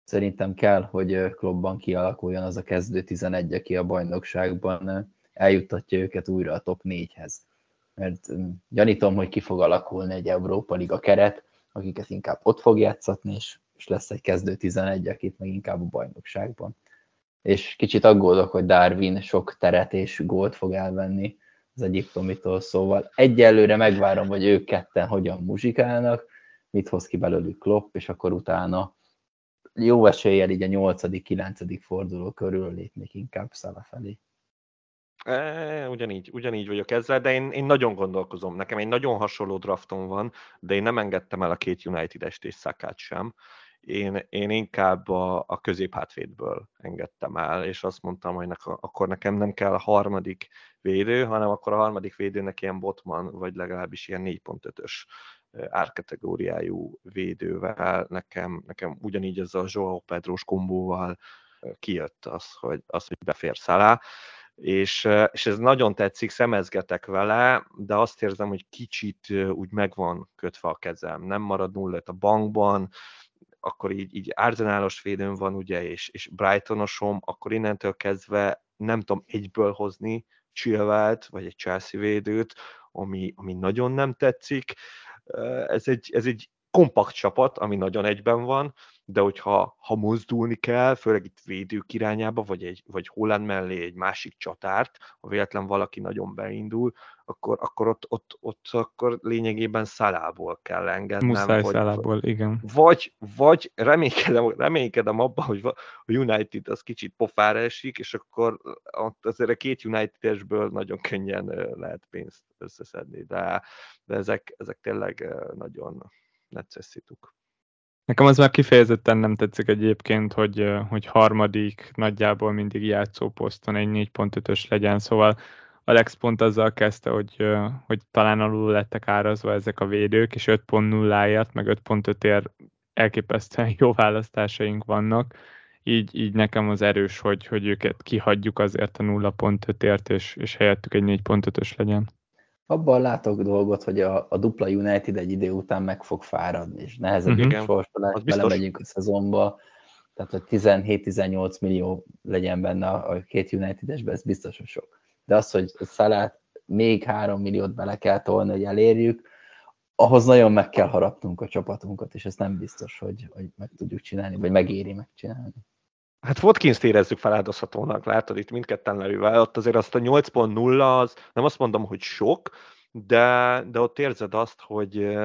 Szerintem kell, hogy klubban kialakuljon az a kezdő 11, aki a bajnokságban eljuttatja őket újra a top 4-hez. Mert gyanítom, hogy ki fog alakulni egy Európa Liga keret, akiket inkább ott fog játszatni, és, és lesz egy kezdő 11, akit meg inkább a bajnokságban. És kicsit aggódok, hogy Darwin sok teret és gólt fog elvenni az egyiptomitól, szóval egyelőre megvárom, hogy ők ketten hogyan muzsikálnak, mit hoz ki belőlük Klopp, és akkor utána jó eséllyel így a 8.-9. forduló körül lépnék inkább Szala felé. E, ugyanígy, ugyanígy vagyok ezzel, de én, én nagyon gondolkozom. Nekem egy nagyon hasonló draftom van, de én nem engedtem el a két United-est és Szakát sem én, én inkább a, a középhátvédből engedtem el, és azt mondtam, hogy nek, akkor nekem nem kell a harmadik védő, hanem akkor a harmadik védőnek ilyen botman, vagy legalábbis ilyen 4.5-ös árkategóriájú védővel, nekem, nekem ugyanígy ez a Joao Pedros kombóval kijött az, hogy, az, hogy befér alá, és, és ez nagyon tetszik, szemezgetek vele, de azt érzem, hogy kicsit úgy megvan kötve a kezem, nem marad nulla a bankban, akkor így, így Arsenalos védőm van, ugye, és, és Brightonosom, akkor innentől kezdve nem tudom egyből hozni Chilwell-t, vagy egy Chelsea védőt, ami, ami nagyon nem tetszik. Ez egy, ez egy kompakt csapat, ami nagyon egyben van, de hogyha ha mozdulni kell, főleg itt védők irányába, vagy, egy, vagy Holland mellé egy másik csatárt, ha véletlen valaki nagyon beindul, akkor, akkor ott, ott, ott akkor lényegében szalából kell engednem. Muszáj vagy, szalából, igen. Vagy, vagy reménykedem, reménykedem abban, hogy a United az kicsit pofára esik, és akkor azért a két United-esből nagyon könnyen lehet pénzt összeszedni, de, de ezek, ezek tényleg nagyon necces szituk. Nekem az már kifejezetten nem tetszik egyébként, hogy, hogy harmadik nagyjából mindig játszó poszton egy 4.5-ös legyen, szóval Alex pont azzal kezdte, hogy, hogy talán alul lettek árazva ezek a védők, és 5.0-ért, meg 5.5-ért elképesztően jó választásaink vannak, így, így nekem az erős, hogy, hogy őket kihagyjuk azért a 0.5-ért, és, és helyettük egy 4.5-ös legyen abban látok dolgot, hogy a, a dupla United egy idő után meg fog fáradni, és nehezebb uh-huh. sorsolás, belemegyünk a szezonba, tehát hogy 17-18 millió legyen benne a, a két United-esbe, ez biztos, hogy sok. De az, hogy Szalát még 3 milliót bele kell tolni, hogy elérjük, ahhoz nagyon meg kell harapnunk a csapatunkat, és ez nem biztos, hogy, hogy meg tudjuk csinálni, vagy megéri megcsinálni. Hát Watkins-t érezzük feláldozhatónak, látod itt mindketten levővel, ott azért azt a 8.0 az, nem azt mondom, hogy sok, de, de ott érzed azt, hogy,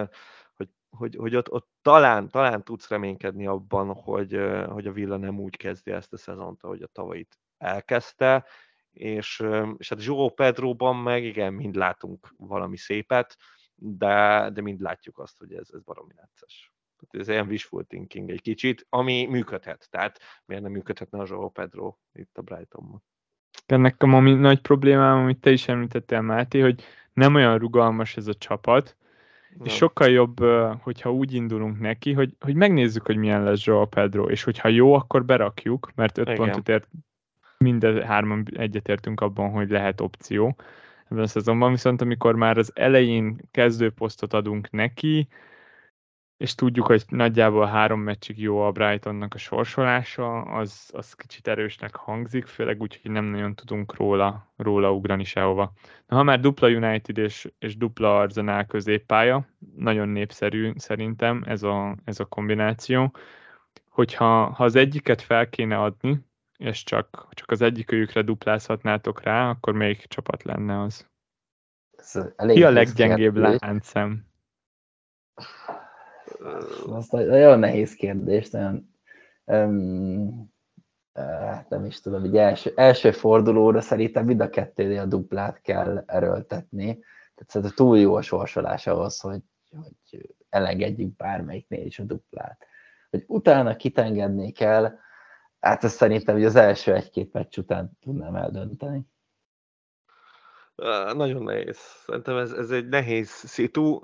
hogy, hogy, hogy ott, ott talán, talán tudsz reménykedni abban, hogy, hogy a Villa nem úgy kezdi ezt a szezont, ahogy a tavalyit elkezdte, és, és hát João Pedroban meg igen, mind látunk valami szépet, de, de mind látjuk azt, hogy ez, ez baromi necces ez ilyen wishful thinking egy kicsit, ami működhet. Tehát miért nem működhetne a Joao Pedro itt a Brightonban? Ennek a ami nagy problémám, amit te is említettél, Máté, hogy nem olyan rugalmas ez a csapat, nem. és sokkal jobb, hogyha úgy indulunk neki, hogy, hogy megnézzük, hogy milyen lesz Joao Pedro, és hogyha jó, akkor berakjuk, mert 5 pontot ért, minden hárman egyetértünk abban, hogy lehet opció ebben a szezonban, viszont amikor már az elején kezdőposztot adunk neki, és tudjuk, hogy nagyjából három meccsig jó a Brightonnak a sorsolása, az, az kicsit erősnek hangzik, főleg úgy, hogy nem nagyon tudunk róla, róla ugrani sehova. Na, ha már dupla United és, és dupla Arsenal középpálya, nagyon népszerű szerintem ez a, ez a kombináció, hogyha ha az egyiket fel kéne adni, és csak, csak az egyikőjükre duplázhatnátok rá, akkor melyik csapat lenne az? Ki a leggyengébb láncem? Az nagyon nehéz kérdés, nagyon, um, nem is tudom, hogy első, első fordulóra szerintem mind a kettőnél a duplát kell erőltetni. Tehát szerintem túl jó a sorsolás ahhoz, hogy, hogy elengedjük bármelyiknél is a duplát. Hogy utána kitengedni kell, hát ezt szerintem hogy az első egy-két meccs után tudnám eldönteni. Nagyon nehéz. Szerintem ez, ez egy nehéz szitu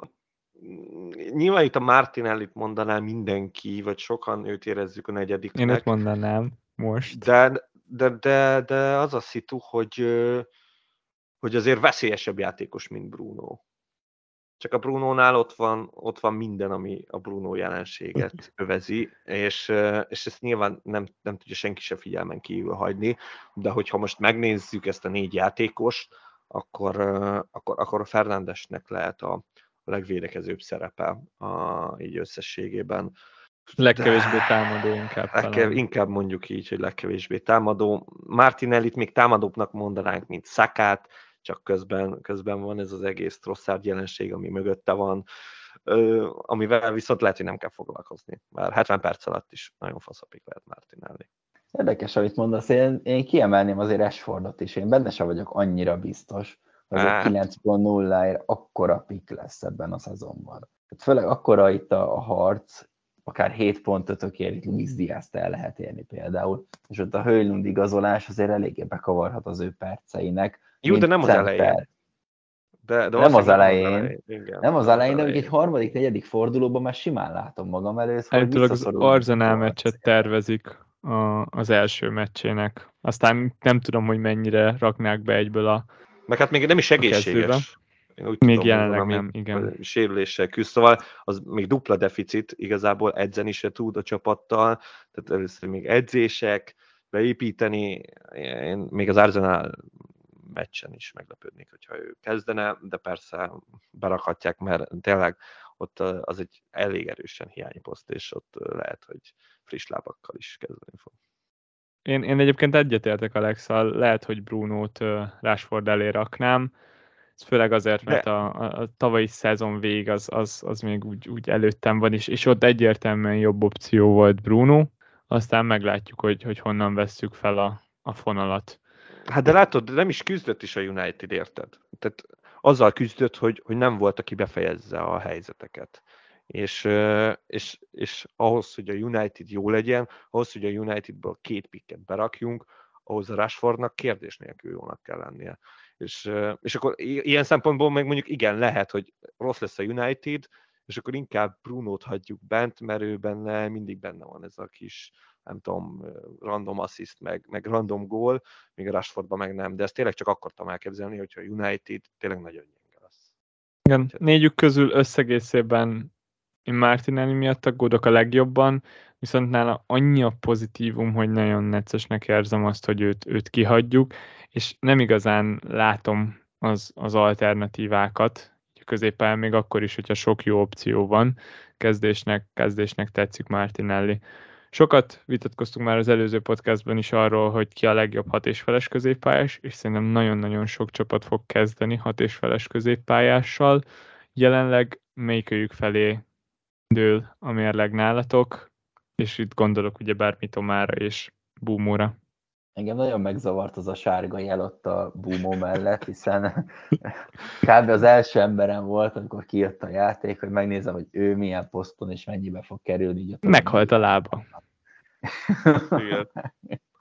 nyilván itt a Martinellit mondaná mindenki, vagy sokan őt érezzük a negyediknek. Én őt mondanám most. De, de, de, de az a szitu, hogy, hogy azért veszélyesebb játékos, mint Bruno. Csak a Brunónál ott van, ott van minden, ami a Bruno jelenséget övezi, és, és ezt nyilván nem, nem tudja senki se figyelmen kívül hagyni, de hogyha most megnézzük ezt a négy játékost, akkor, akkor, akkor a Fernandesnek lehet a, a legvédekezőbb szerepe a, így összességében. Legkevésbé támadó inkább. Legkev, inkább mondjuk így, hogy legkevésbé támadó. Martinellit még támadóbbnak mondanánk, mint Szakát, csak közben, közben van ez az egész Trosszárd jelenség, ami mögötte van, ö, amivel viszont lehet, hogy nem kell foglalkozni. Már 70 perc alatt is nagyon faszapik lehet Martinelli. Érdekes, amit mondasz. Én, én kiemelném azért Ashfordot is. Én benne sem vagyok annyira biztos, az hát. 9.0-ért akkora pik lesz ebben a szezonban. Tehát főleg akkora itt a, a harc, akár 7 pontötökért Luis diaz el lehet érni például. És ott a Höjlund igazolás azért eléggé bekavarhat az ő perceinek. Jó, de nem az elején. De, de nem az elején. Nem az elején, igen, nem az elején, de egy harmadik, negyedik fordulóban már simán látom magam előtt. Állítólag az Arzenál meccset tervezik a, az első meccsének. Aztán nem tudom, hogy mennyire raknák be egyből a Meg hát még nem is egészséges. Én úgy még tudom, jelenleg nem, igen. Sérüléssel küzd, szóval az még dupla deficit, igazából edzeni se tud a csapattal, tehát először még edzések, beépíteni, én még az Arsenal meccsen is meglepődnék, hogyha ő kezdene, de persze berakhatják, mert tényleg ott az egy elég erősen hiányposzt, és ott lehet, hogy friss lábakkal is kezdeni fog. Én, én egyébként egyetértek Alexal, lehet, hogy Brunót Rashford elé raknám, ez főleg azért, mert a, a, a tavalyi szezon vég az, az, az még úgy, úgy előttem van, és, és ott egyértelműen jobb opció volt Bruno, aztán meglátjuk, hogy, hogy honnan vesszük fel a, a fonalat. Hát de látod, nem is küzdött is a United, érted? Tehát azzal küzdött, hogy, hogy nem volt, aki befejezze a helyzeteket. És, és, és ahhoz, hogy a United jó legyen, ahhoz, hogy a Unitedből két pikket berakjunk, ahhoz a Rashfordnak kérdés nélkül jónak kell lennie. És, és akkor ilyen szempontból meg mondjuk igen, lehet, hogy rossz lesz a United, és akkor inkább Brunót hagyjuk bent, mert ő benne, mindig benne van ez a kis, nem tudom, random assist, meg, meg random gól, még a Rashfordban meg nem, de ezt tényleg csak akartam elképzelni, hogyha a United tényleg nagyon gyenge lesz. Igen, négyük közül összegészében én Martinelli miatt aggódok a legjobban, viszont nála annyi a pozitívum, hogy nagyon neccesnek érzem azt, hogy őt, őt kihagyjuk, és nem igazán látom az, az alternatívákat középpályán, még akkor is, hogyha sok jó opció van, kezdésnek, kezdésnek tetszik Martinelli. Sokat vitatkoztunk már az előző podcastban is arról, hogy ki a legjobb hat és feles középpályás, és szerintem nagyon-nagyon sok csapat fog kezdeni hat és feles középpályással. Jelenleg melyikőjük felé dől a mérleg nálatok, és itt gondolok ugye bármi Tomára és Búmóra. Engem nagyon megzavart az a sárga jel ott a Búmó mellett, hiszen kb. az első emberem volt, amikor kijött a játék, hogy megnézem, hogy ő milyen poszton és mennyibe fog kerülni. Így Meghalt a lába. Igen.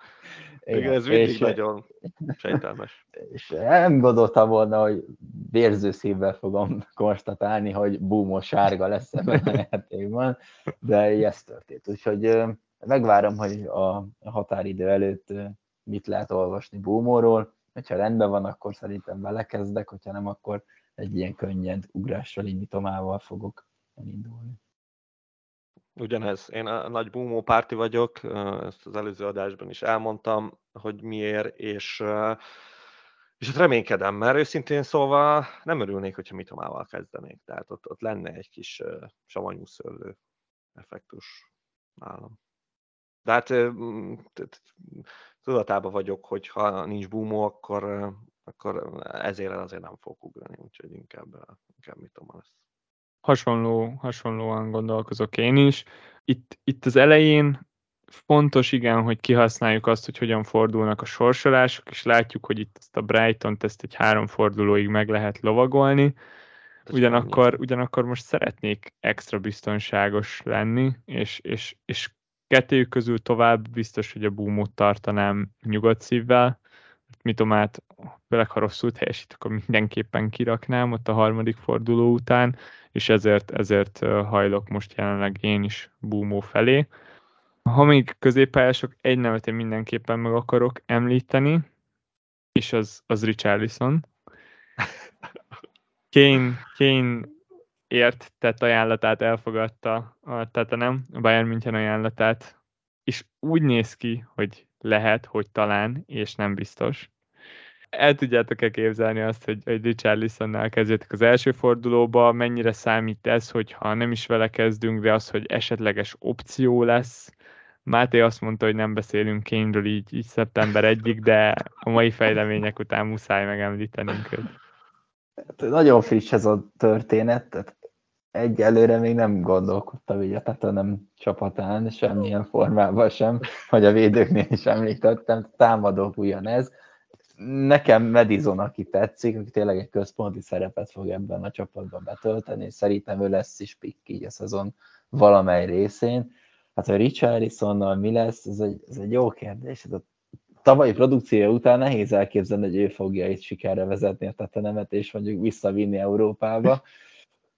Igen, ez mindig és, nagyon sejtelmes. És nem gondoltam volna, hogy vérző szívvel fogom konstatálni, hogy búmó sárga lesz ebben a játékban, de ez történt. Úgyhogy megvárom, hogy a határidő előtt mit lehet olvasni búmóról. Ha rendben van, akkor szerintem belekezdek, hogyha nem, akkor egy ilyen könnyed ugrással indítomával fogok elindulni. Ugyanez. Én a nagy boomó párti vagyok, ezt az előző adásban is elmondtam, hogy miért, és, és ott reménykedem, mert őszintén szóval nem örülnék, hogyha Mitomával kezdenék. Tehát ott, ott lenne egy kis savanyú szőlő effektus nálam. De hát tudatában vagyok, hogy ha nincs boomó, akkor, akkor ezért azért nem fogok ugrani, úgyhogy inkább, inkább Mitoma lesz hasonló, hasonlóan gondolkozok én is. Itt, itt az elején fontos igen, hogy kihasználjuk azt, hogy hogyan fordulnak a sorsolások, és látjuk, hogy itt ezt a Brighton-t ezt egy három fordulóig meg lehet lovagolni. Ugyanakkor, ugyanakkor most szeretnék extra biztonságos lenni, és, és, és kettőjük közül tovább biztos, hogy a boomot tartanám nyugodt szívvel. Mitomát, főleg ha rosszul teljesít, akkor mindenképpen kiraknám ott a harmadik forduló után, és ezért, ezért hajlok most jelenleg én is Búmó felé. Ha még középpályások, egy nevet én mindenképpen meg akarok említeni, és az, az Richarlison. Kane, Kane ért tett ajánlatát elfogadta a nem, a Bayern München ajánlatát, és úgy néz ki, hogy lehet, hogy talán, és nem biztos, el tudjátok-e képzelni azt, hogy, hogy Richarlisonnál kezdjétek az első fordulóba, mennyire számít ez, hogyha nem is vele kezdünk, de az, hogy esetleges opció lesz. Máté azt mondta, hogy nem beszélünk kényről így, így szeptember egyik, de a mai fejlemények után muszáj megemlítenünk őt. Hát, nagyon friss ez a történet, tehát egyelőre még nem gondolkodtam így a nem csapatán, semmilyen formában sem, hogy a védőknél is említettem, támadók ugyanez Nekem Madison, aki tetszik, aki tényleg egy központi szerepet fog ebben a csapatban betölteni, és szerintem ő lesz is pikk így a szezon valamely részén. Hát a Richarlisonnal mi lesz, ez egy, ez egy jó kérdés. Hát a tavalyi produkciója után nehéz elképzelni, hogy ő fogja itt sikerre vezetni a tetenemet, és mondjuk visszavinni Európába.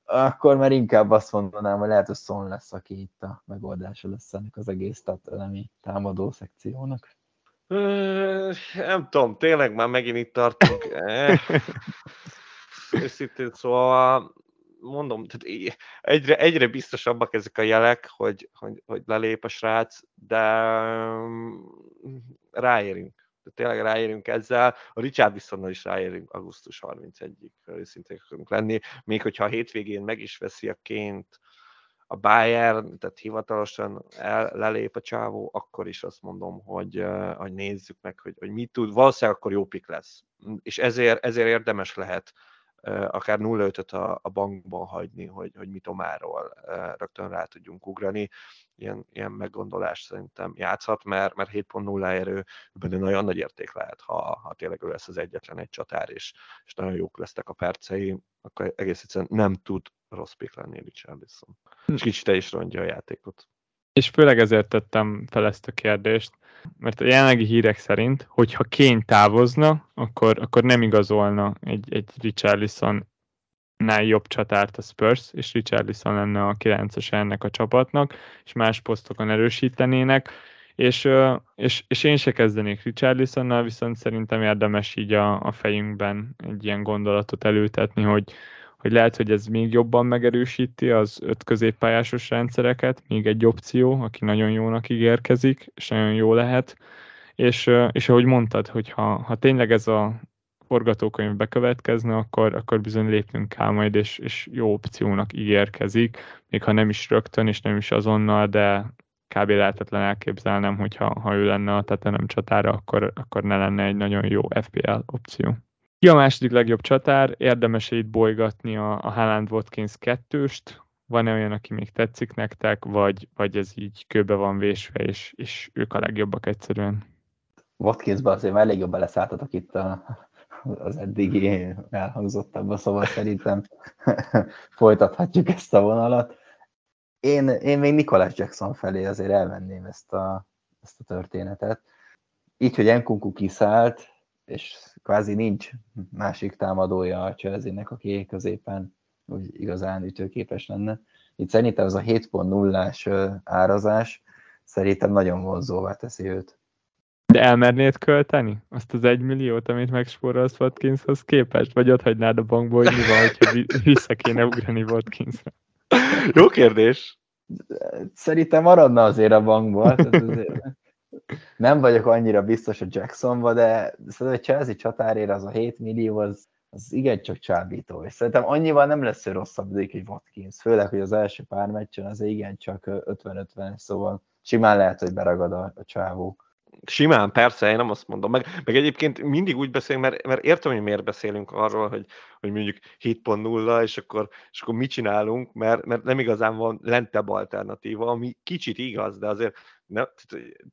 Akkor már inkább azt mondanám, hogy lehet, hogy Son lesz, aki itt a megoldása lesz ennek az egész tetelemi támadó szekciónak. Nem tudom, tényleg már megint itt tartunk. Őszintén szóval mondom, tehát egyre, egyre biztosabbak ezek a jelek, hogy, hogy, hogy lelép a srác, de mm, ráérünk. De tényleg ráérünk ezzel. A Richard viszonnal is ráérünk augusztus 31-ig, őszintén akarunk lenni. Még hogyha a hétvégén meg is veszi a ként a Bayern, tehát hivatalosan el, lelép a csávó, akkor is azt mondom, hogy, hogy nézzük meg, hogy, hogy mit tud. Valószínűleg akkor jó pik lesz. És ezért, ezért érdemes lehet akár 0 5 a, a bankban hagyni, hogy, hogy Mitomáról rögtön rá tudjunk ugrani. Ilyen, ilyen meggondolás szerintem játszhat, mert, mert 7.0 erőben nagyon nagy érték lehet, ha, ha tényleg ő lesz az egyetlen egy csatár, és, és nagyon jók lesznek a percei, akkor egész egyszerűen nem tud rossz pick lenni Richarlison. És kicsit is rondja a játékot. És főleg ezért tettem fel ezt a kérdést, mert a jelenlegi hírek szerint, hogyha Kane távozna, akkor, akkor nem igazolna egy, egy Richarlison nál jobb csatárt a Spurs, és Richarlison lenne a 9-es ennek a csapatnak, és más posztokon erősítenének, és, és, és én se kezdenék Richarlisonnal, viszont szerintem érdemes így a, a fejünkben egy ilyen gondolatot előtetni, hogy, hogy lehet, hogy ez még jobban megerősíti az öt középpályásos rendszereket, még egy opció, aki nagyon jónak ígérkezik, és nagyon jó lehet, és, és ahogy mondtad, hogy ha, ha tényleg ez a forgatókönyv bekövetkezne, akkor, akkor bizony lépnünk kell majd, és, és jó opciónak ígérkezik, még ha nem is rögtön, és nem is azonnal, de kb. lehetetlen elképzelnem, hogyha ha ő lenne a tetenem csatára, akkor, akkor ne lenne egy nagyon jó FPL opció. Ki a második legjobb csatár? Érdemes itt bolygatni a, a Haaland Watkins kettőst. Van-e olyan, aki még tetszik nektek, vagy, vagy ez így kőbe van vésve, és, és ők a legjobbak egyszerűen? Watkinsban azért már elég jobban leszálltatok itt a, az eddigi elhangzottabban, szóval szerintem folytathatjuk ezt a vonalat. Én, én még Nicholas Jackson felé azért elvenném ezt a, ezt a történetet. Így, hogy Enkunku kiszállt, és kvázi nincs másik támadója a Chelsea-nek, aki középen úgy igazán ütőképes lenne. Itt szerintem ez a 7.0-ás árazás szerintem nagyon vonzóvá teszi őt. De elmernéd költeni? Azt az egy milliót, amit megspórolsz Watkinshoz képest? Vagy ott hagynád a bankból, hogy mi van, hogyha vissza kéne ugrani Watkinsra? Jó kérdés. Szerintem maradna azért a bankból. azért nem vagyok annyira biztos a Jacksonba, de szerintem a Chelsea csatárér az a 7 millió, az, az igencsak csábító, és szerintem annyival nem lesz ő rosszabb egy Watkins, főleg, hogy az első pár meccsen az igencsak 50-50, szóval simán lehet, hogy beragad a, a csávó. Simán, persze, én nem azt mondom. Meg, meg egyébként mindig úgy beszélünk, mert, mert értem, hogy miért beszélünk arról, hogy, hogy mondjuk 7.0, és akkor, és akkor mit csinálunk, mert, mert nem igazán van lentebb alternatíva, ami kicsit igaz, de azért ne,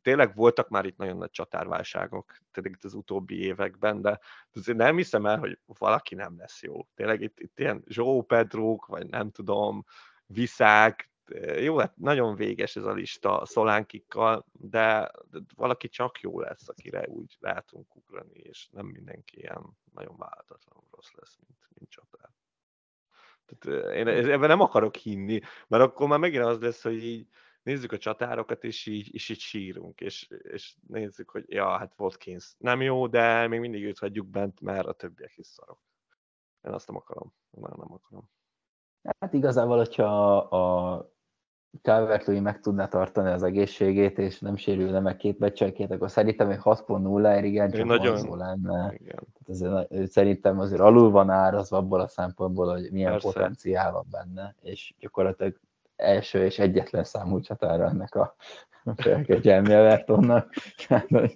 tényleg voltak már itt nagyon nagy csatárválságok tényleg itt az utóbbi években, de azért nem hiszem el, hogy valaki nem lesz jó. Tényleg itt, itt ilyen Zsó Pedrók, vagy nem tudom, Viszák, jó, hát nagyon véges ez a lista Szolánkikkal, de, valaki csak jó lesz, akire úgy látunk ugrani, és nem mindenki ilyen nagyon váltatlanul rossz lesz, mint, mint csatár. Tehát én ebben nem akarok hinni, mert akkor már megint az lesz, hogy így nézzük a csatárokat, és így, és így sírunk, és, és nézzük, hogy ja, hát Watkins nem jó, de még mindig őt hagyjuk bent, mert a többiek is szarok. Én azt nem akarom, már nem akarom. Hát igazából, hogyha a calvert meg tudná tartani az egészségét, és nem sérülne meg két meccsenként, akkor szerintem egy 6.0-ért igen, csak nagyon... lenne. Igen. Azért, szerintem azért alul van árazva abból a szempontból, hogy milyen Persze. potenciál van benne, és gyakorlatilag első és egyetlen számú csatára ennek a felkegyelmi Evertonnak.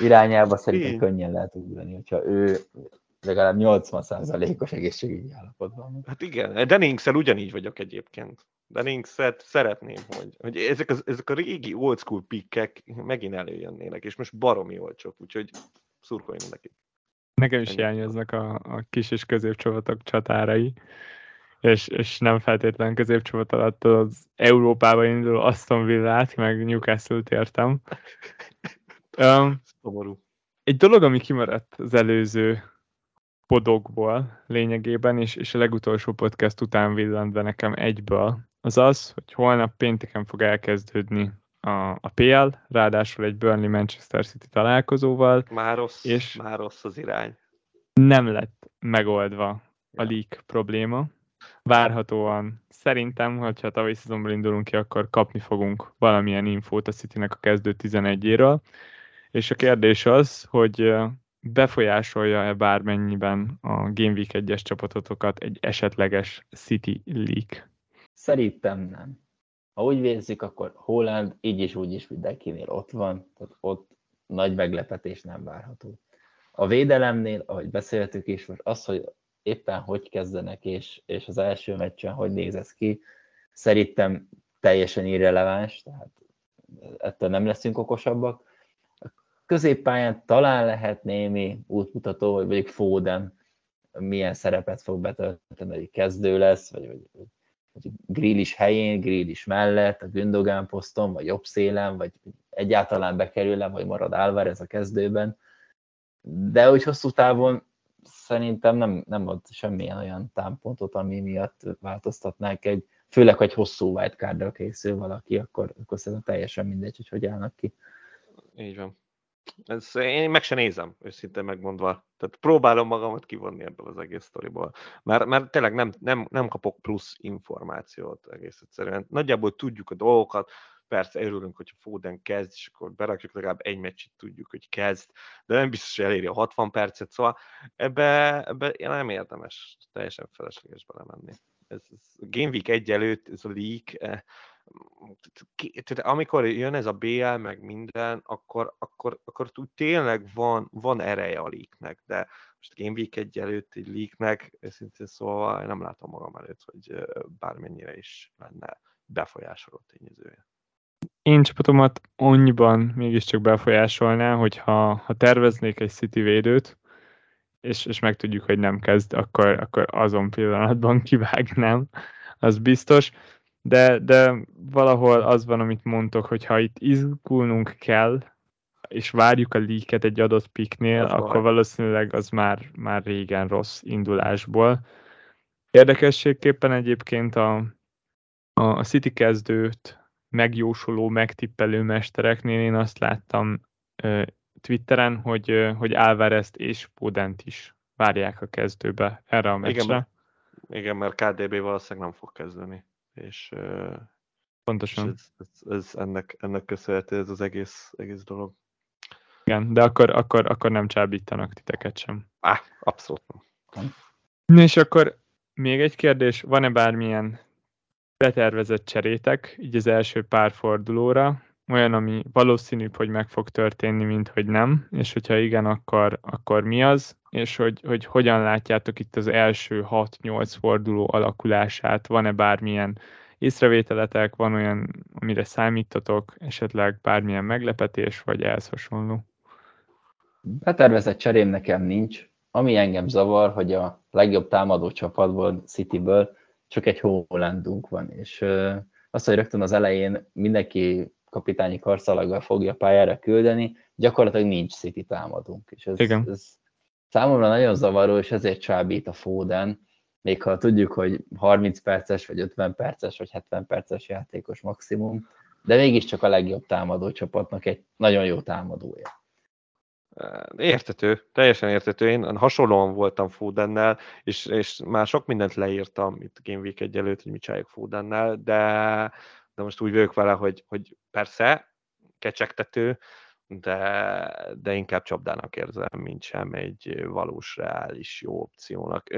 irányába szerintem könnyen lehet ugrani, hogyha ő legalább 80%-os egészségügyi állapotban. Hát igen, Denningsel ugyanígy vagyok egyébként. Denningset szeretném, hogy, hogy ezek, az, ezek a régi old school pikkek megint előjönnének, és most baromi olcsók, úgyhogy szurkoljunk nekik. Nekem is hiányoznak a, a kis és középcsapatok csatárai, és, és nem feltétlen középcsapat alatt az Európába induló Aston Villát, meg Newcastle-t értem. Um, Szomorú. egy dolog, ami kimaradt az előző podokból lényegében, és, és a legutolsó podcast után villant be nekem egyből, az az, hogy holnap pénteken fog elkezdődni a, a PL, ráadásul egy Burnley-Manchester City találkozóval. Már rossz, És- már rossz az irány. Nem lett megoldva a leak probléma. Várhatóan szerintem, hogyha tavalyi szezonból indulunk ki, akkor kapni fogunk valamilyen infót a Citynek a kezdő 11-éről. És a kérdés az, hogy befolyásolja-e bármennyiben a Game Week 1-es csapatotokat egy esetleges City leak? Szerintem nem. Ha úgy vérzik, akkor Holland így is úgy is mindenkinél ott van, tehát ott nagy meglepetés nem várható. A védelemnél, ahogy beszéltük is, most az, hogy éppen hogy kezdenek, és, és az első meccsen hogy néz ez ki, szerintem teljesen irreleváns, tehát ettől nem leszünk okosabbak. Középpályán talán lehet némi útmutató, hogy mondjuk Foden milyen szerepet fog betölteni, hogy kezdő lesz, vagy, vagy, vagy Grealish helyén, Grealish mellett, a Gündogan poszton, vagy jobb szélen, vagy egyáltalán bekerül-e, vagy marad Álvarez a kezdőben. De úgy hosszú távon szerintem nem, nem ad semmilyen olyan támpontot, ami miatt változtatnák egy, főleg, hogy hosszú wildcardra készül valaki, akkor, akkor szerintem teljesen mindegy, hogy hogy állnak ki. Így van. Ez, én meg se nézem, őszintén megmondva. Tehát próbálom magamat kivonni ebből az egész sztoriból. Mert, mert tényleg nem, nem, nem kapok plusz információt egész egyszerűen. Nagyjából tudjuk a dolgokat, persze örülünk, hogyha Foden kezd, és akkor berakjuk legalább egy meccsit, tudjuk, hogy kezd, de nem biztos, hogy eléri a 60 percet, szóval ebbe, ebbe nem érdemes teljesen felesleges belemenni. Ez, ez Game Week 1 előtt, ez a leak, tehát amikor jön ez a BL, meg minden, akkor, akkor, akkor úgy tényleg van, van ereje a leaknek, de most Game Week egy előtt egy leaknek, őszintén szóval nem látom magam előtt, hogy bármennyire is lenne befolyásoló tényezője. Én csapatomat annyiban mégiscsak befolyásolná, hogyha ha terveznék egy City védőt, és, és megtudjuk, hogy nem kezd, akkor, akkor azon pillanatban kivágnám, az biztos. De, de valahol az van, amit mondtok, hogy ha itt izgulnunk kell, és várjuk a leaket egy adott piknél, Az akkor baj. valószínűleg az már, már régen rossz indulásból. Érdekességképpen egyébként a, a, City kezdőt megjósoló, megtippelő mestereknél én azt láttam ö, Twitteren, hogy, ö, hogy Álvarezt és Podent is várják a kezdőbe erre a Igen, meccsre. mert- Igen, mert KDB valószínűleg nem fog kezdeni. És, ö, és Pontosan. ez, ez, ez ennek, ennek köszönhető ez az egész, egész dolog. Igen, de akkor, akkor, akkor nem csábítanak titeket sem. Á, abszolút nem. Na és akkor még egy kérdés, van-e bármilyen betervezett cserétek, így az első pár fordulóra, olyan, ami valószínűbb, hogy meg fog történni, mint hogy nem, és hogyha igen, akkor, akkor mi az, és hogy, hogy hogyan látjátok itt az első 6-8 forduló alakulását, van-e bármilyen észrevételetek, van olyan, amire számítatok, esetleg bármilyen meglepetés, vagy ehhez hasonló? Betervezett cserém nekem nincs. Ami engem zavar, hogy a legjobb támadó csapatból, Cityből csak egy Hollandunk van, és ö, azt, hogy rögtön az elején mindenki kapitányi karszalaggal fogja pályára küldeni, gyakorlatilag nincs City támadunk. És ez, Igen. ez számomra nagyon zavaró, és ezért csábít a Foden, még ha tudjuk, hogy 30 perces, vagy 50 perces, vagy 70 perces játékos maximum, de mégiscsak a legjobb támadó csapatnak egy nagyon jó támadója. Értető, teljesen értető. Én hasonlóan voltam Fodennel, és, és már sok mindent leírtam itt Game Week egy előtt, hogy mit csináljuk Fodennel, de, de most úgy vagyok vele, hogy, hogy persze, kecsegtető, de, de inkább csapdának érzem, mint sem egy valós, reális, jó opciónak.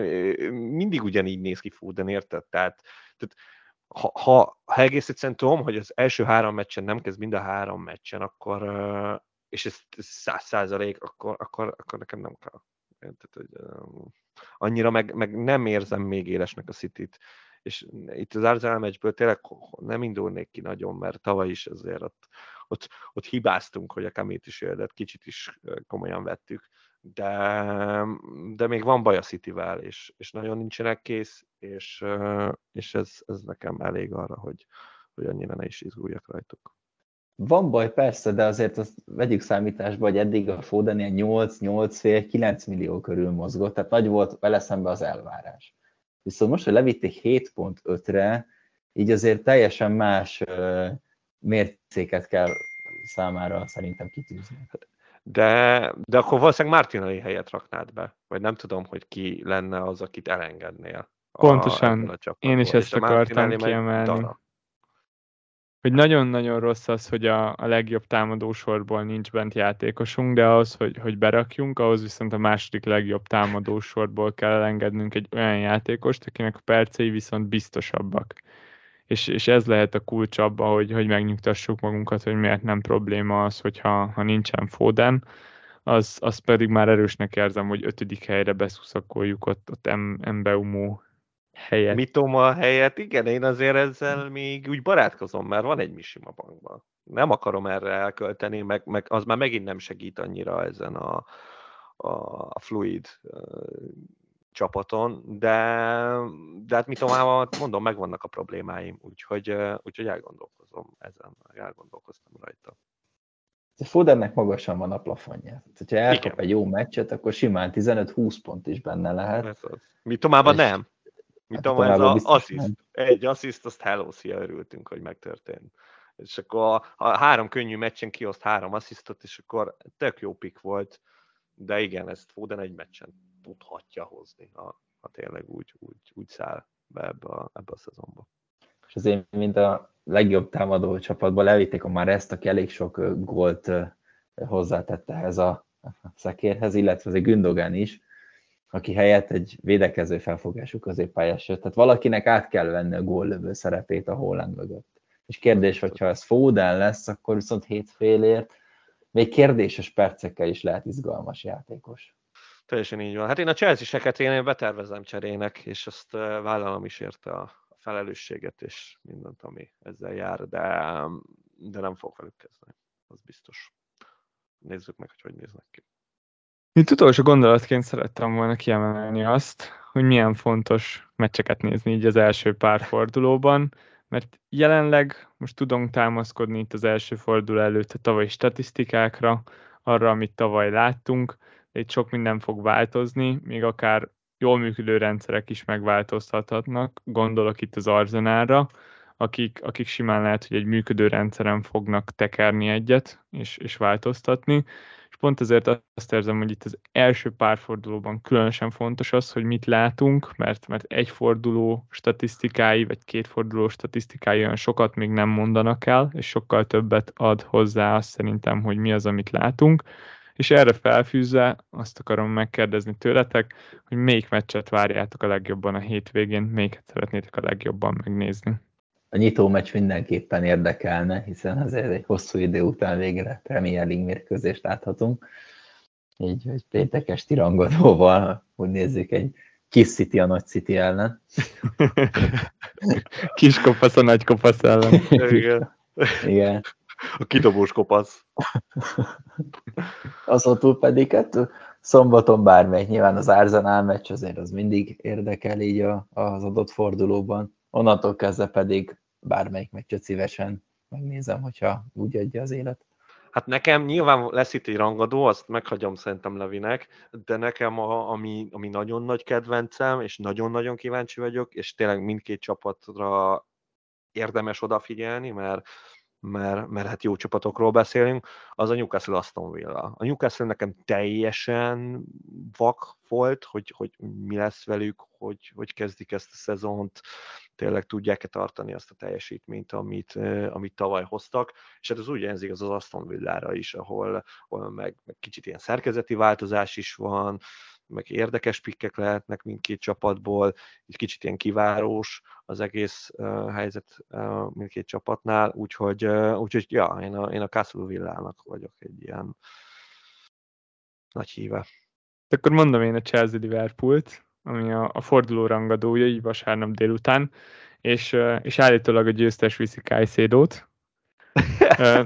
Mindig ugyanígy néz ki Foden, érted? Tehát, tehát ha, ha, ha egész egyszerűen tudom, hogy az első három meccsen nem kezd mind a három meccsen, akkor, és ez száz százalék, akkor, akkor, akkor nekem nem kell. Tehát, hogy, annyira meg, meg, nem érzem még élesnek a City-t. És itt az Arsenal meccsből tényleg nem indulnék ki nagyon, mert tavaly is azért ott, ott, ott hibáztunk, hogy a Kamét is jöhetett, kicsit is komolyan vettük. de, de még van baj a Cityvel, és, és nagyon nincsenek kész, és, és ez, ez nekem elég arra, hogy, hogy annyira ne is izguljak rajtuk. Van baj persze, de azért azt vegyük számításba, hogy eddig a Foden ilyen 8-8,5-9 millió körül mozgott, tehát nagy volt vele szembe az elvárás. Viszont most, hogy levitték 7.5-re, így azért teljesen más mércéket kell számára szerintem kitűzni. De, de akkor valószínűleg Martinelli helyet raknád be, vagy nem tudom, hogy ki lenne az, akit elengednél. Pontosan, a, én is ezt akartam kiemelni hogy nagyon-nagyon rossz az, hogy a, a legjobb támadósorból nincs bent játékosunk, de ahhoz, hogy, hogy berakjunk, ahhoz viszont a második legjobb támadósorból kell elengednünk egy olyan játékost, akinek a percei viszont biztosabbak. És, és ez lehet a kulcs abba, hogy, hogy megnyugtassuk magunkat, hogy miért nem probléma az, hogyha ha nincsen Foden, az, az pedig már erősnek érzem, hogy ötödik helyre beszuszakoljuk ott, ott Embeumó helyett. Mitoma helyett, igen, én azért ezzel még úgy barátkozom, mert van egy Mishima bankban. Nem akarom erre elkölteni, meg, meg az már megint nem segít annyira ezen a, a, a fluid csapaton, de, de hát Mitomával mondom, megvannak a problémáim, úgyhogy, úgyhogy elgondolkozom ezen, elgondolkoztam rajta. Fodennek magasan van a plafonja. Ha elkap egy jó meccset, akkor simán 15-20 pont is benne lehet. Mitomában nem. Mit tudom, ez az assziszt. Egy assziszt, azt hello, szia, örültünk, hogy megtörtént. És akkor a, a három könnyű meccsen kioszt három asszisztot, és akkor tök jó pik volt, de igen, ezt Foden egy meccsen tudhatja hozni, ha, ha tényleg úgy, úgy, úgy száll be ebbe a, ebbe a szezonba. És azért, mint a legjobb támadó csapatban levitték a már ezt, aki elég sok gólt hozzátette ehhez a szekérhez, illetve az egy Gündogan is, aki helyett egy védekező felfogású középpályás jött. Tehát valakinek át kell venni a góllövő szerepét a Holland mögött. És kérdés, hogyha ez Foden lesz, akkor viszont hétfélért még kérdéses percekkel is lehet izgalmas játékos. Teljesen így van. Hát én a Chelsea-seket én betervezem cserének, és azt vállalom is érte a felelősséget, és mindent, ami ezzel jár, de, de nem fog velük kezdeni. Az biztos. Nézzük meg, hogy hogy néznek ki. Mint utolsó gondolatként szerettem volna kiemelni azt, hogy milyen fontos meccseket nézni így az első pár fordulóban, mert jelenleg most tudunk támaszkodni itt az első forduló előtt a tavalyi statisztikákra, arra, amit tavaly láttunk, itt sok minden fog változni, még akár jól működő rendszerek is megváltozhatnak, gondolok itt az Arzenára, akik, akik simán lehet, hogy egy működő rendszeren fognak tekerni egyet, és, és változtatni, pont ezért azt érzem, hogy itt az első pár fordulóban különösen fontos az, hogy mit látunk, mert, mert egy forduló statisztikái, vagy két forduló statisztikái olyan sokat még nem mondanak el, és sokkal többet ad hozzá azt szerintem, hogy mi az, amit látunk. És erre felfűzve azt akarom megkérdezni tőletek, hogy melyik meccset várjátok a legjobban a hétvégén, melyiket szeretnétek a legjobban megnézni a nyitó meccs mindenképpen érdekelne, hiszen azért egy hosszú idő után végre Premier League mérkőzést láthatunk. Így, hogy péntek esti rangadóval, hogy nézzük egy kis City a nagy City ellen. Kis kopasz a nagy kopasz ellen. Igen. Igen. A kidobós kopasz. Azon túl pedig hát szombaton bármelyik, nyilván az Arsenal meccs azért az mindig érdekel így a, az adott fordulóban. Onnantól kezdve pedig bármelyik meccset szívesen megnézem, hogyha úgy adja az élet. Hát nekem nyilván lesz itt egy rangadó, azt meghagyom szerintem Levinek, de nekem a, ami, ami nagyon nagy kedvencem, és nagyon-nagyon kíváncsi vagyok, és tényleg mindkét csapatra érdemes odafigyelni, mert mert, mert hát jó csapatokról beszélünk, az a Newcastle Aston Villa. A Newcastle nekem teljesen vak volt, hogy, hogy mi lesz velük, hogy, hogy kezdik ezt a szezont, tényleg tudják-e tartani azt a teljesítményt, amit, amit tavaly hoztak, és hát az úgy jelzik az az Aston Villára is, ahol, ahol meg, meg kicsit ilyen szerkezeti változás is van, meg érdekes pikkek lehetnek mindkét csapatból, egy kicsit ilyen kivárós az egész uh, helyzet uh, mindkét csapatnál, úgyhogy, uh, úgyhogy ja, én a, én a Castle Villának vagyok egy ilyen nagy híve. Akkor mondom én a Chelsea Liverpoolt, ami a, a forduló rangadója, így vasárnap délután, és, és állítólag a győztes viszi Kajszédót.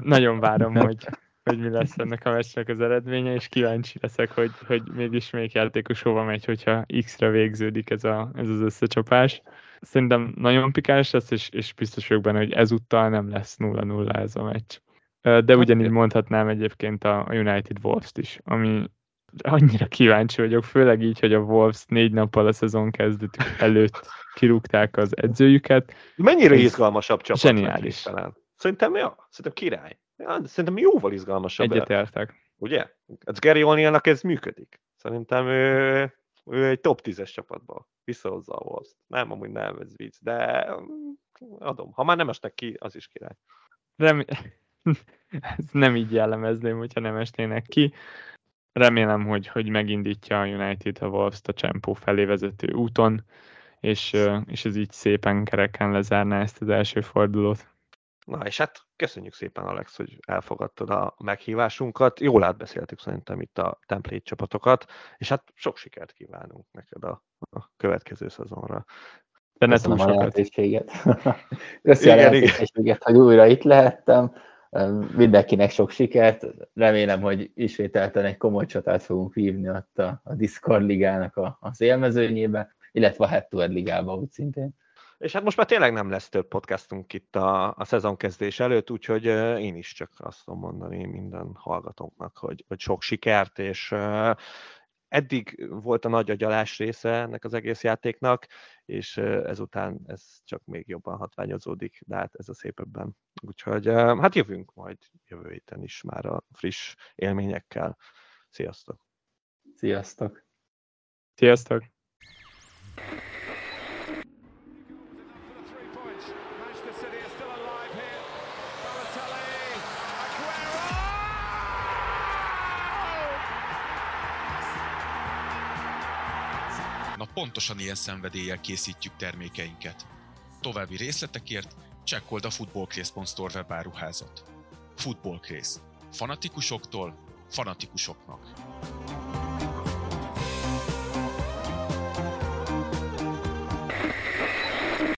nagyon várom, hogy, hogy mi lesz ennek a meccsnek az eredménye, és kíváncsi leszek, hogy, hogy mégis melyik játékos hova megy, hogyha X-re végződik ez, a, ez az összecsapás. Szerintem nagyon pikáns lesz, és, és biztos vagyok benne, hogy ezúttal nem lesz 0-0 ez a meccs. De hát ugyanígy mondhatnám egyébként a United Wolves-t is, ami annyira kíváncsi vagyok, főleg így, hogy a Wolves négy nappal a szezon kezdetük előtt kirúgták az edzőjüket. Mennyire izgalmasabb csapat? Zseniális. Talán. Szerintem, ja, szerintem király. Ja, de szerintem jóval izgalmasabb. Egyetértek. Ugye? Ez Gary O'Neillnak ez működik. Szerintem ő, ő egy top 10-es csapatban visszahozza a wolves Nem, amúgy nem, ez vicc, de mm, adom. Ha már nem esnek ki, az is király. Rem... ez nem így jellemezném, hogyha nem esnének ki. Remélem, hogy, hogy megindítja a United a wolves a Csempó felé vezető úton, és, és ez így szépen kereken lezárná ezt az első fordulót. Na és hát köszönjük szépen Alex, hogy elfogadtad a meghívásunkat. Jól átbeszéltük szerintem itt a template csapatokat, és hát sok sikert kívánunk neked a, a következő szezonra. De ne túl sokat. a lehetőséget. Köszönöm a lehetőséget, hogy újra itt lehettem. Mindenkinek sok sikert. Remélem, hogy ismételten egy komoly csatát fogunk vívni ott a, a Discord ligának a, az élmezőnyébe, illetve a Head to Head ligába úgy szintén. És hát most már tényleg nem lesz több podcastunk itt a, a szezonkezdés előtt, úgyhogy én is csak azt tudom mondani minden hallgatónknak, hogy, hogy sok sikert, és eddig volt a nagy agyalás része ennek az egész játéknak, és ezután ez csak még jobban hatványozódik, de hát ez a szép ebben. Úgyhogy hát jövünk majd jövő héten is már a friss élményekkel. Sziasztok! Sziasztok! Sziasztok! Pontosan ilyen szenvedéllyel készítjük termékeinket. További részletekért csekkold a footballcraze.store webáruházat. Footballcraze. Fanatikusoktól fanatikusoknak.